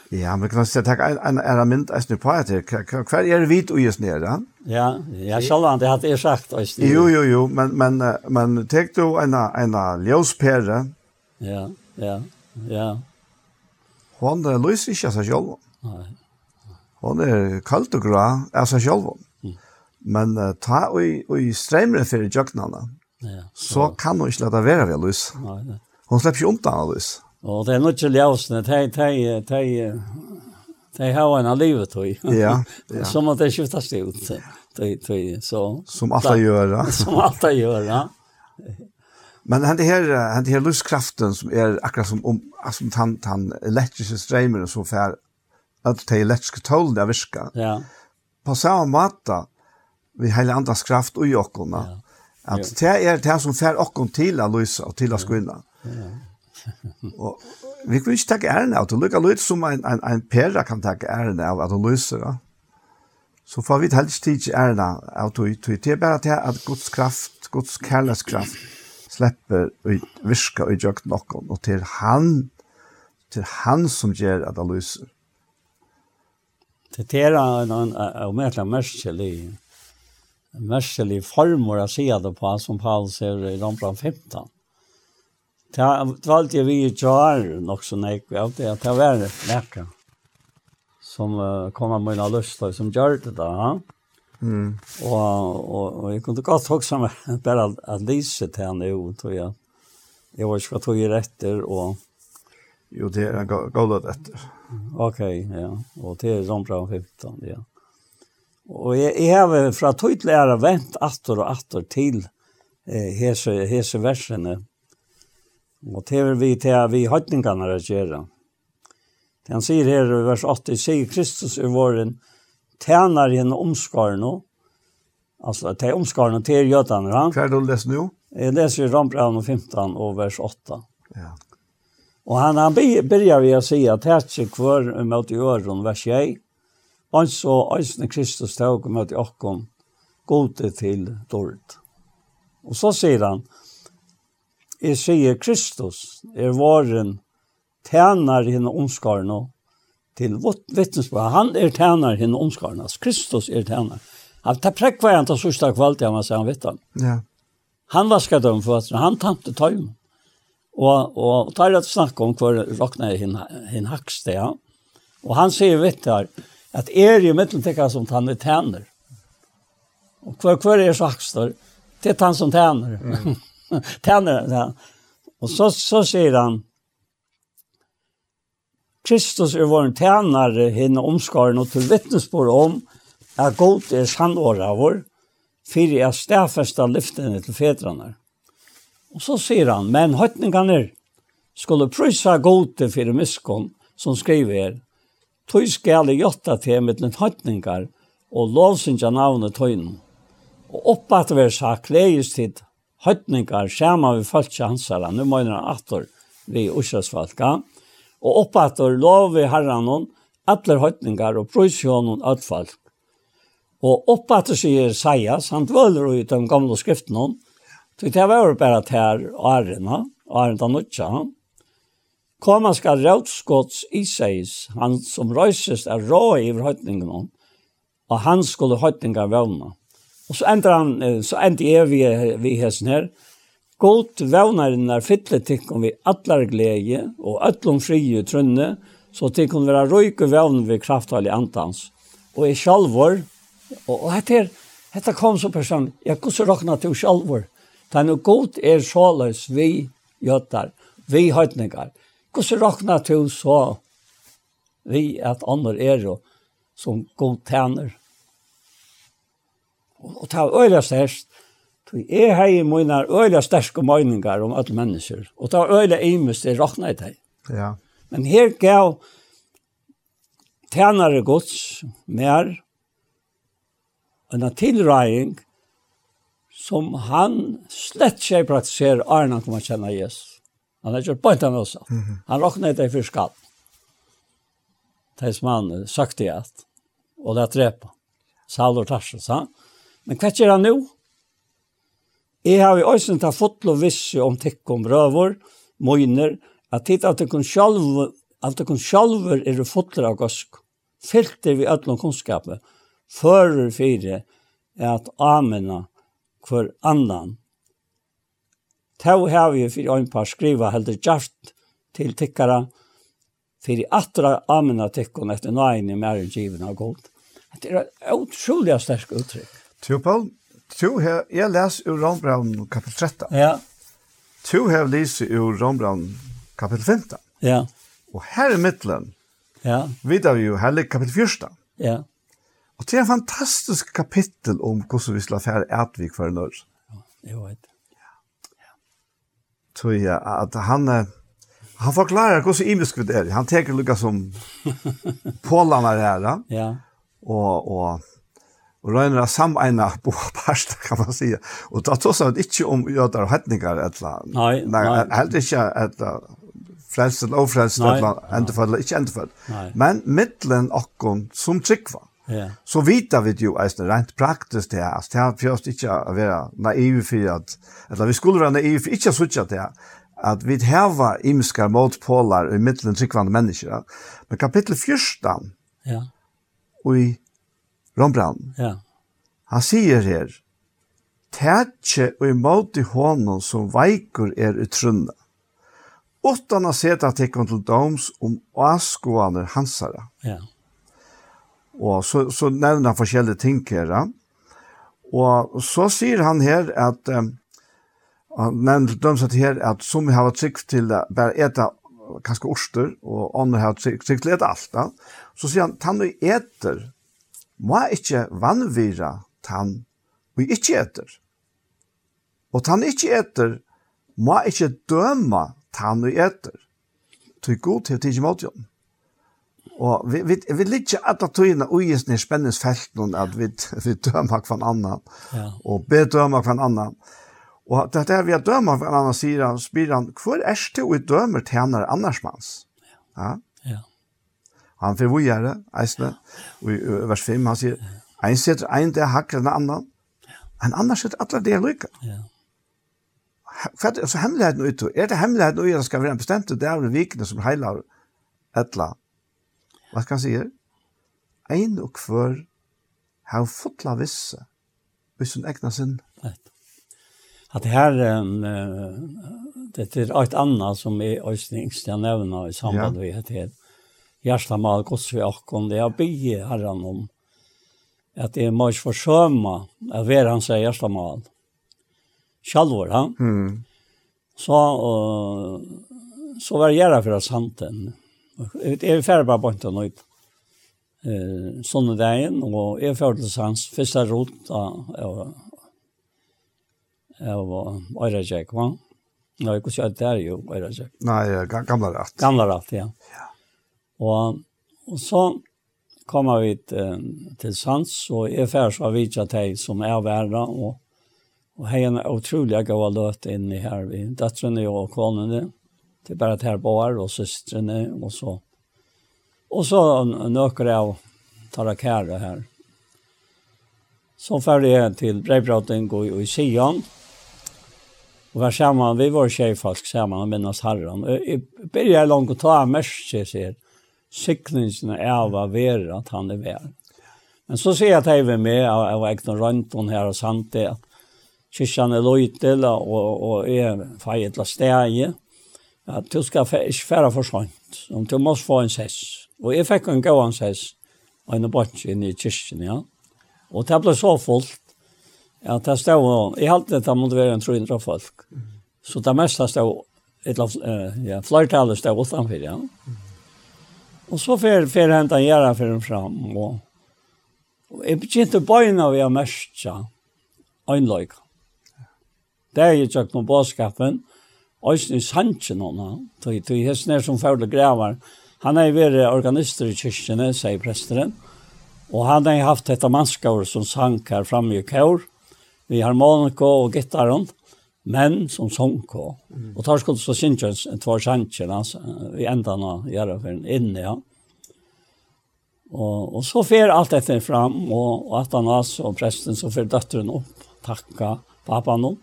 E: (laughs)
A: ja, men kan jag ta en en en mynd, as nu på det, kvar er det vit och just ner
E: Ja, Ja, jag själva det hadde jeg sagt och
A: Jo, jo, jo, men men men tek du en en ljuspera.
E: Ja, ja, ja.
A: Hon där ikke av seg själv.
E: Nei.
A: Hon är kallt och grå, seg själv. Men ta og i strömmen för jöknarna.
E: Ja,
A: så. kan hun ikke lade være ved lys.
E: Nei, nei.
A: Hun slipper ikke omtann lys.
E: Og det er nok ikke ljøsene, de har en av livet, tror.
A: Ja, (laughs) ja.
E: Så må det skiftes det ut, tror så,
A: Som alt gjør. ja. (laughs)
E: Som alt har gjør, ja.
A: Men han det här han det här lustkraften som är akkurat som om som han han elektriska strömmar så för att det elektriska tål där viska.
E: Ja.
A: På samma matta vi hela andras kraft och jokorna. Ja. At det er det som fer okkon til å løse og til å skvinne. og vi kan ikke takke æren av det. Lykke løyt som en, en, en pera kan takke æren av at hun løser. Da. Så får vi helst tid æren av det. Det er bare til at Guds kraft, Guds kærlighetskraft, slipper å virke og gjøre noen. Og til han til han som gjør at det löser.
E: Det er en av medlemmarna mest mestelig formor å si det på, som Paul ser i Rombran 15. Det var alltid vi i Jar nok så nek, ja, det at det var nekka som uh, kom av mine lyster som gjør det da. Ja?
A: Mm.
E: Og, og, og jeg kunne godt også (laughs) bare at lyse til han jo, tror jeg. Jeg var ikke hva tog jeg retter, og...
A: Jo, det er galt etter.
E: Ok, ja. Og det er Rombran 15, ja. Og jeg, jeg har fra tøytlæra vent atter og atter til eh, hese, hese versene. Og til vi til vi høytningene er gjøre. Det han sier her i vers 8, sier Kristus i våren, tjener henne omskarne, altså til omskarne til gjøtene.
A: Hva er det du leser nå?
E: Jeg leser i Rambraun 15 og vers 8.
A: Ja.
E: Og han, han begynner vi å si at her er ikke hver mot i øren vers 1, Og så eisne Kristus tåg møte okkon gode til dårlig. Og så sier han, jeg sier Kristus er våren tjener henne omskarne til vittnesbörd. Han er tjener henne omskarne. Kristus er tjener. Han tar präckvar han til sørste kvalt han man han vet han.
A: Ja.
E: Han vaskar dem för att han tante tøym. Och och tar att snacka om kvar råkner hin hin hakste, ja. Och han sier vet at er i mittlen tekka som tanne tæner. Og hver, hver er sakstor? Det er tann som tæner. Mm. (laughs) tæner, ja. Og så, så sier han, Kristus er vår tænare henne omskaren og til vittnesbord om at god er sannåra vår, fyrir jeg stafesta lyftene til fedrene. Og så sier han, men høytningene skulle prysa gode fyrir miskon som skriver her, Tøy skal jeg gjøre til mittlen høytninger og lovsynsja navnet tøynen. Og oppatt vi sa kleies tid høytninger skjermer vi følse hansere. Nå mener han atter vi ursøsvalka. Og oppatt vi lov vi herren hon, atler høytninger og prøysjon hon ødfalk. Og oppatt vi sier Seias, han dvøler ut de gamle skriftene hon. Så det var bare til årene, årene til nødtja. Koma skal rådskotts Isais, han som røyses er rå i høytningen, og han skulle høytninga vevna. Og så endte han, så endte jeg vi, vi hesten her, God vevnaren er fytle tikkum vi allar glede og öllum frie trunne, så tikkum vera røyke vevn vi krafthallig antans. Og i sjalvor, og, og etter, dette kom så person, jeg kusse råkna til sjalvor, den er god er sjåløs vi gjøttar, vi høytningar. Hvordan råkna du så vi at andre er jo som god tjener? Og, og ta øyla størst, tog er har i mine øyla sterske meninger om alle mennesker, og ta øyla imus det råkna i deg.
A: Ja.
E: Men her gav tænare gods mer en tilræðing som han slett ikke praktiserer Arne kommer kjenne Jesus. Han har gjort bort av oss. Mm -hmm. Han råknet det for skall. Det som han søkte i at, og det er trepa. Saul og Tarsus, han. Men hva gjør han nå? Jeg har jo også tatt lov visse om tikk om røver, møgner, at tid at det kun sjalv, at det kun sjalver er fotler av gosk. Filter vi ødlom kunnskapet, fører fire, er at amena for annan Tau har vi fyrir ein par skriva heldur jaft til tikkara fyrir atra amena tikkun etter nøyni mer enn given av gold. Det er et utrolig sterk uttrykk.
A: Tu, Paul, tu her, jeg les ur Rombraun kapitel 13.
E: Ja.
A: Tu her lise ur Rombraun kapitel 15.
E: Ja.
A: Og her i middelen,
E: ja.
A: vidar vi jo heller kapitel 14.
E: Ja.
A: Og det er en fantastisk kapittel om hvordan vi skal fære etvik for en år.
E: Ja, jeg vet
A: Ja tror jag att han han förklarar hur så imisk det är. Han tar lukka som (laughs) pollarna då
E: Ja.
A: Och och och rönar samena på pasta kan man säga. Och då tror jag inte om gödar och hetningar eller
E: nej, nej.
A: helt inte att frälst eller ofrälst eller ändefall, inte ändefall. Men mittlen och som tryggvar.
E: Ja.
A: Så vita vi ju alltså rent praktiskt det är det har först inte att vara naiv för att eller vi skulle vara naiv för inte så att det att vi har imskar motpolar i mitten tryckvande människor. Men kapitel 14.
E: Ja.
A: Och i Rombrand.
E: Ja.
A: Han säger här Tætje og imot i hånden som veikur er utrunna. Åttan har sett at tekken til doms om åskoaner hansara.
E: Ja. Yeah.
A: Og så, så nevner han forskjellige ting her. Og så sier han her at, um, han nevner dem sett her at som vi har trygg til å bare ete kanskje orster, og andre har trygg til å ete alt. Da. Så sier han, tann og eter, må ikke vannvira tann og ikke eter. Og tann ikke eter, må ikke døma tann og eter. Til god til å tige mot jorden. Og vi, vi, vi ligger at det tøyene ugens ned spenningsfelten, at vi, vi dømer hver annan,
E: ja.
A: og bedømer hver annan. Og det er vi har dømer hver annan, sier han, spyr han, hvor er det vi dømer tjener annars mans? Ja.
E: ja.
A: Han får vi gjøre, eisne, og i vers 5, han sier, en sitter en der hakker den annan, en annan sitter alle der lykke.
E: Ja.
A: Hva er det så hemmeligheten ute? Er det hemmeligheten ute at det skal være en bestemt dag i vikene som heilar etla Hva skal han sier? Ein og kvør har fotla visse hvis hun egnar sin.
E: At det her, um, det er et annet som er øyne yngste jeg nevner i samband med det her. Gjersta mal gods vi akkon, det er bygge herren om at det er mye forsømme at hver han sier gjersta mal. Sjalvor, han.
A: Mm.
E: Så, uh, så var det gjerra for oss hanten. Jeg er ferdig bare på en nøyt. Eh, sånne dagen, og jeg er ferdig til hans første rot av av Øyrejek, va? Nå, jeg kunne si at det er jo Øyrejek.
A: Nei, gamla rett.
E: Gamla rett, ja. Og, og så kom vi til Sands, og jeg ferdig så vidt at jeg som er verda, og, og jeg er utrolig gav løt inn i her, vi døtrene og konene, og till bara här bar och systrarna och så. Och så några av tar kära här. Så färdig till brevpraten går i Sion. Och var samman, vi var tjejfalsk samman med oss herran. Jag börjar långt att ta mest, jag ser. Cyklingen är av vera att han är värd. Men så ser jag att jag med, jag var ägt en röntgen här och sant det. Kyrkan är lojtel och, och är färdigt till steg at du skal ikke fære for sånt. Om du måste få en sess. Og jeg fikk en gåan sess og en bort inn i kyrkjen, ja. Og det ble så fullt at det stod. Jeg halte det, det måtte være en 300 folk. Så det meste stod, et, uh, ja, flertallet stod utenfor, ja. Og så fer, fer hentet jeg gjerne for dem fram, og, og jeg begynte bøyene ved å mørke øynløyke. Det er jo ikke noe bådskapen, Øysten i Sanchen hon, tog tog hestner som færdle grævar. Han er vere organister i kyrkjene, sier presteren. Og han har haft detta mannskaur som sang her framme i kår, vi harmonika og gittaren, men som sångkå. Mm. Og tar skuld så synkjøns en tvær sankjøn, altså, vi enda nå gjør for en inne, ja. Og, og så fer alt dette fram, og, og at han altså, og presten, så fer døtteren opp, takka pappan hon.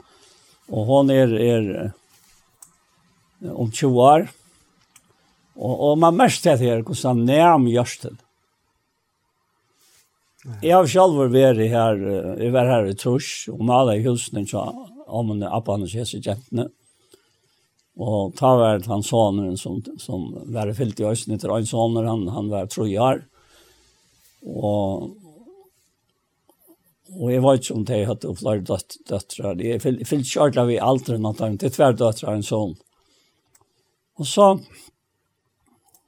E: Og hon er, er om 20 år. Og, og man mest det her, hvordan nærm gjørs det. Jeg har selv vært her, jeg var her i Trus, og maler i husene, så om en appan og kjese kjentene. Og ta var det han sonen som, som var fyllt i østen etter en soner, han, han var tre år. Og, og jeg var ikke om det, jeg hadde flere døtre. Jeg fyllt kjørt av i alderen, det er tver døtre en son. Og så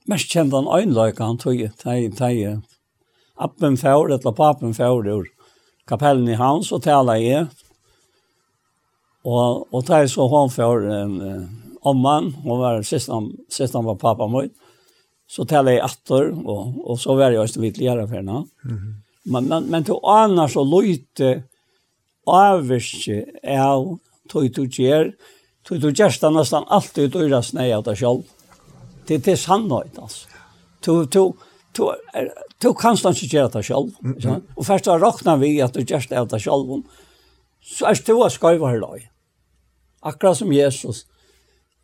E: mest kjente han øynløyke, han tog teg, teg, appen fjord, eller papen fjord ur kapellen i hans og tala i. Og, og teg så hon fjord en eh, omman, hon var sist han, sist han var pappa mot. så tala i atter, og, og så var jeg også vidt lera for henne. Mm -hmm. Men, men, men til annars så løyte avvirke av tog du gjør, Tog du gjerst det nesten alltid ut øyre snei av deg selv. Det, det er sannhøyt, altså. Du, du, du, du kan stans ikke gjøre det selv. Mm -hmm. Og først da råkna vi at du gjerst det av deg selv, så er du av skøyver her løy. Akkurat som Jesus.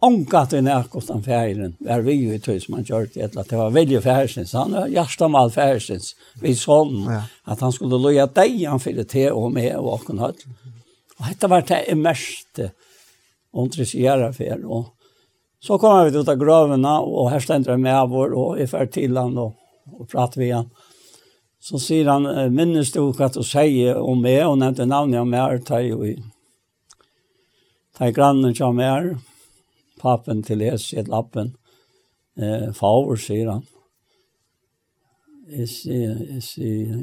E: Omgat vi nærkost av færen, er vi jo i tøy som han gjør det, at det var veldig færsens. Han var hjertemal færsens, vi sånn,
A: ja.
E: at han skulle løye deg, han fyrir til og med og åkken høyt. Og dette var det immerste, og intresserer for. Og så kommer vi ut av gravene og her stender jeg med vår, og jeg fer til han og, og prater vi han. Så sier han, minnes du hva du sier om meg, og nevnte navnet om meg, ta jo i. Ta i grannen som er pappen til les i lappen. Eh, favor, sier han. Jeg sier, jeg sier,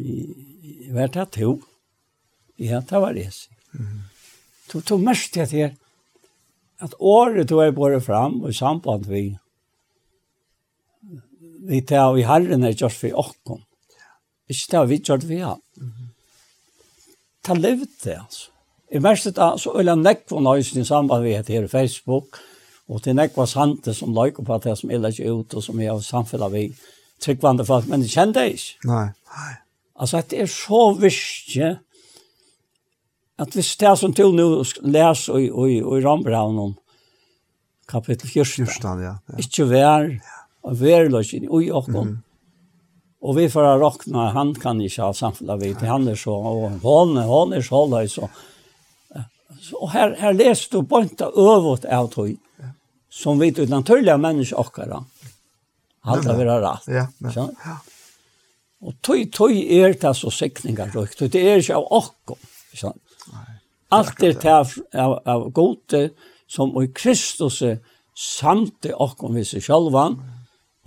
E: jeg vet at to? Ja, det var det, sier. Mm. Du tog mest til det at året du er båret fram og i samband vi vi tar vi herren er gjort for åkken. Ikke tar vi gjort for han. Ta levd det, altså. I mest da så vil øyla nekva nøysen i samband vi heter her i Facebook, og til nekva sante som løyker på det som illa ikke ut, og som er av samfunnet vi tryggvande folk, men det kjente jeg ikke.
A: Nei, nei.
E: Altså, det er så viktig at hvis det som til nå les og, og, og i Rambraunen, kapittel 14,
A: 14 ja, ja.
E: ikke vær, og værløsning, og i åkken, mm. Og vi får råkne, han kan ikke ha samfunnet vi til han er så, og han er er så løy så. Og her, her leser du bønta øvåt av tog, som vi til naturlige mennesker okkara. Alt har vært rett.
A: Ja, ja.
E: ja. Og tog, tog er det så sikninger, det er ikke av okkom. Så. Allt er taf av, av gode som i Kristus samte okkom vi seg sjálvan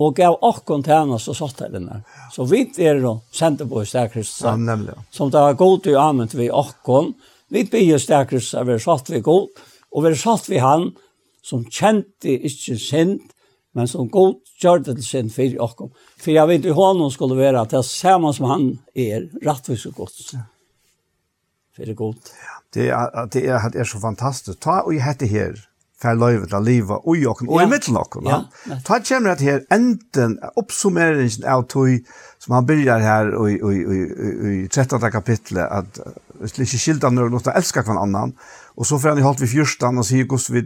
E: og gav okkom tænast så satt her inne. Så vi er jo sendte på i Kristus.
A: Ja, nemlig.
E: Som det var gode og anvendt vi okkom. Vi blir stær Kristus av vi satt vi god og vi satt vi han som kjente ikke synd men som god gjør det til sin fyrir okkom. For jeg vet jo hva noen skulle være at det er samme som han er, rettvis og godt. Ja. Veldig godt.
A: Det er, det er, det er så fantastisk. Ta og jeg heter her, for løyvet av livet, og i åkken, og i midten åkken.
E: Ja.
A: Ta kommer det her, enten oppsummeringen av tog, som han begynner her i, i, i, i, i 13. kapitlet, at hvis ikke skilder noen låter elsker hver annan, og så får han i holdt vi fyrsten og sier hvordan vi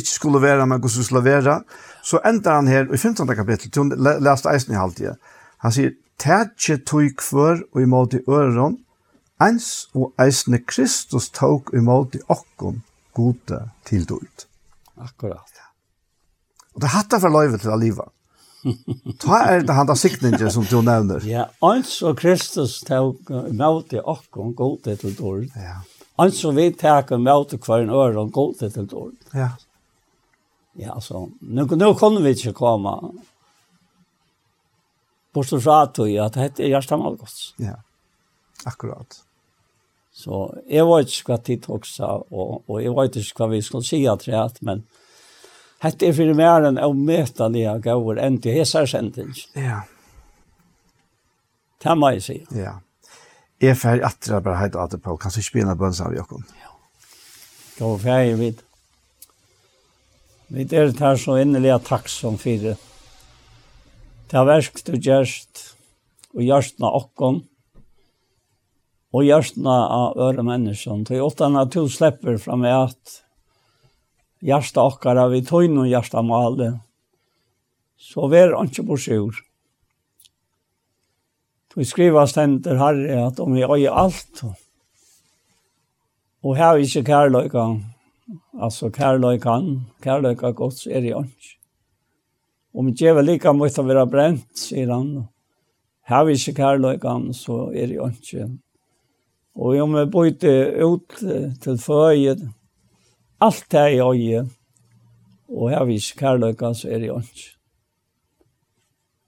A: ikke skulle være, men hvordan vi skulle være, så ender han her i 15. kapitlet, til hun leste eisen i halvtid. Han sier, «Tætje tog kvør og imot i øren, ens og eisne Kristus tok imot i okkon gode til dult.
E: Akkurat. Ja.
A: Og det hatt for løyve til å liva. (laughs) Ta er det han da sikningen som du nevner.
E: Ja, ans og Kristus tok imot i okkon gode til dult.
A: Ja.
E: Ans og vi tek imot i hver en øre og gode til dult.
A: Ja.
E: Ja, så nu, nu kunne vi ikke komme bortsett fra at det er hjertet
A: Ja, akkurat.
E: Så jeg vet ikke hva tid også, og, og jeg vet ikke hva vi skulle si at det er, men dette er for mer enn å møte det jeg gav enn til hese sending.
A: Ja.
E: Det må jeg si.
A: Ja. Jeg er ferdig at det bare heit heter på, kan du ikke begynne bønns av Jakob.
E: Ja. Gå ferdig vidt. Vi er her så innelig takk som fire. Det har versk du gjørst, og gjørst av åkken, og hjärtna av öra människan. Det är åtta natur släpper fram i att hjärsta åkar av i tøyne og hjärsta malen. Så vær ikke på sjur. Vi skriver stender herre at om vi øye alt. Og her er ikke kærløyka. Altså kærløykan, kærløyka gods er det ikke. Om ikke vel like måtte være brent, sier han. Her er ikke kærløykan, så er det ikke. Og om jeg bøyte ut til føyet, alt det er i øye, og her vis kærløyka, så er det ikke.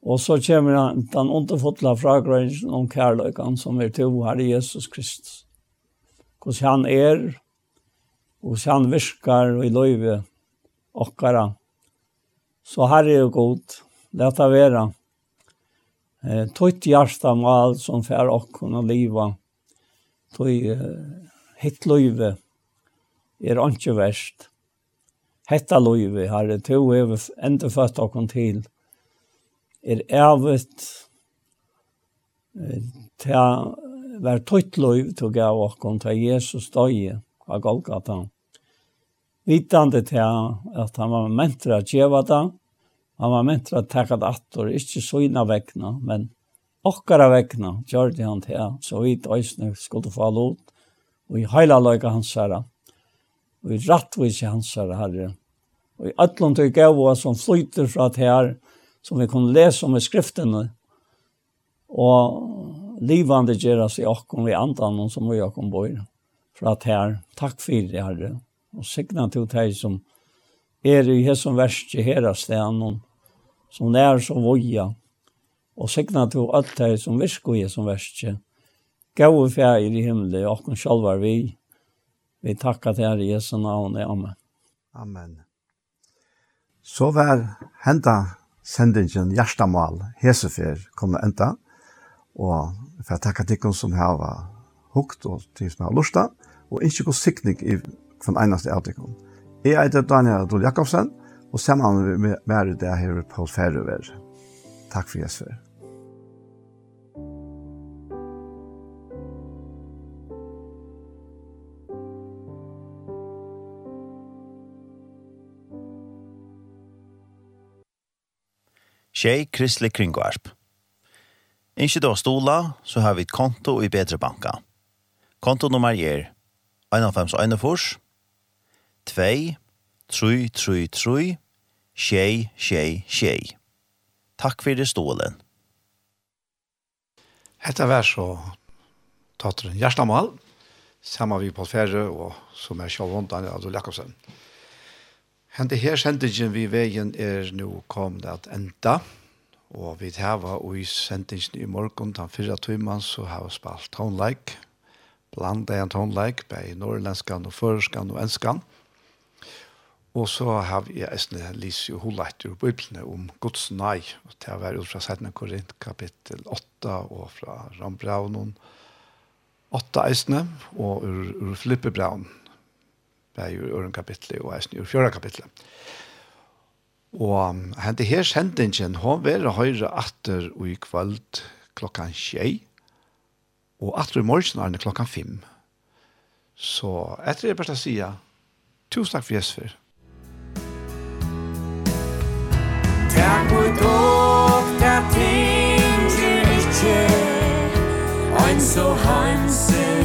E: Og så kommer han, den underfotla fragrøyden om kærløykan, som er til Herre Jesus Kristus. Hvordan han er, og hvordan han virker i løyve okkara. Så her er god, leta vera. Eh, Tøyt hjarta mal som fær okkon og liva tog hitt løyve er ikke verst. Hetta løyve, herre, to hever enda født okkur til, er evet ta var tøyt løyve til gav okkur til Jesus døye av Golgata. Vitande til at han var mentra djeva da, han var mentra at takka det attor, ikke så inna vegna, men okkara vegna gjorde han til så vi døysene skulle få lot, og i heila løyga hans herre, og i rattvis hans herre herre, og i ætlom til gava som flyter fra til her, som vi kunne lese om i skriftene, og livande gjeras i okkom vi andan som vi okkom bor, fra til her, takk for det herre, og signa til deg som er i hesson verst i herre stenen, som nær så voja, og signa til alt det som virker i som verste. og fjær i himmelen, og sjalvar vi. Vi takkar til Herre Jesu navn, amen.
A: Amen. Så var henta sendingen Gjerstamal Hesefer kom det enda, og for jeg takker til som har hukt og til som har lusta, og ikke gå sikning i den eneste av dere. Jeg heter Daniel Adol Jakobsen, og sammen med meg er det her på Færøver. Takk for Jesper.
F: Tjej Kristelig Kringvarp. Ikke da stola, så har vi et konto i Bedre Banka. Konto nummer er 1,5 2, 3, 3, 3, tjej, tjej, tjej. Takk for det stålen.
A: Hetta vær så tatt den hjertemål, sammen vi på ferie, og som er Kjall Vondan Adol Jakobsen. Hente her sendingen vi veien er nå kommet at enda, og vi hava og i sendingen i morgen, den fyrre timen, så har vi spalt tonleik, blant en tonleik, bei norrlenskan og føreskan og enskan. Og så har vi Esne Lise jo Holeit ur Bibelene om Guds nei, og det har ut fra 17. Korint kapittel 8 og fra Rambraunen 8 Esne og ur, ur Flippebraunen det er jo øren kapitlet og eisen i fjøra kapitlet. Og hente her sendingen, hun vil høyre atter og i kveld klokkan tjei, og atter i morgen er det klokkan fem. Så etter det bare å si, tusen takk for Jesper.
C: Takk for dog, der ting til ikke, ein så hansen,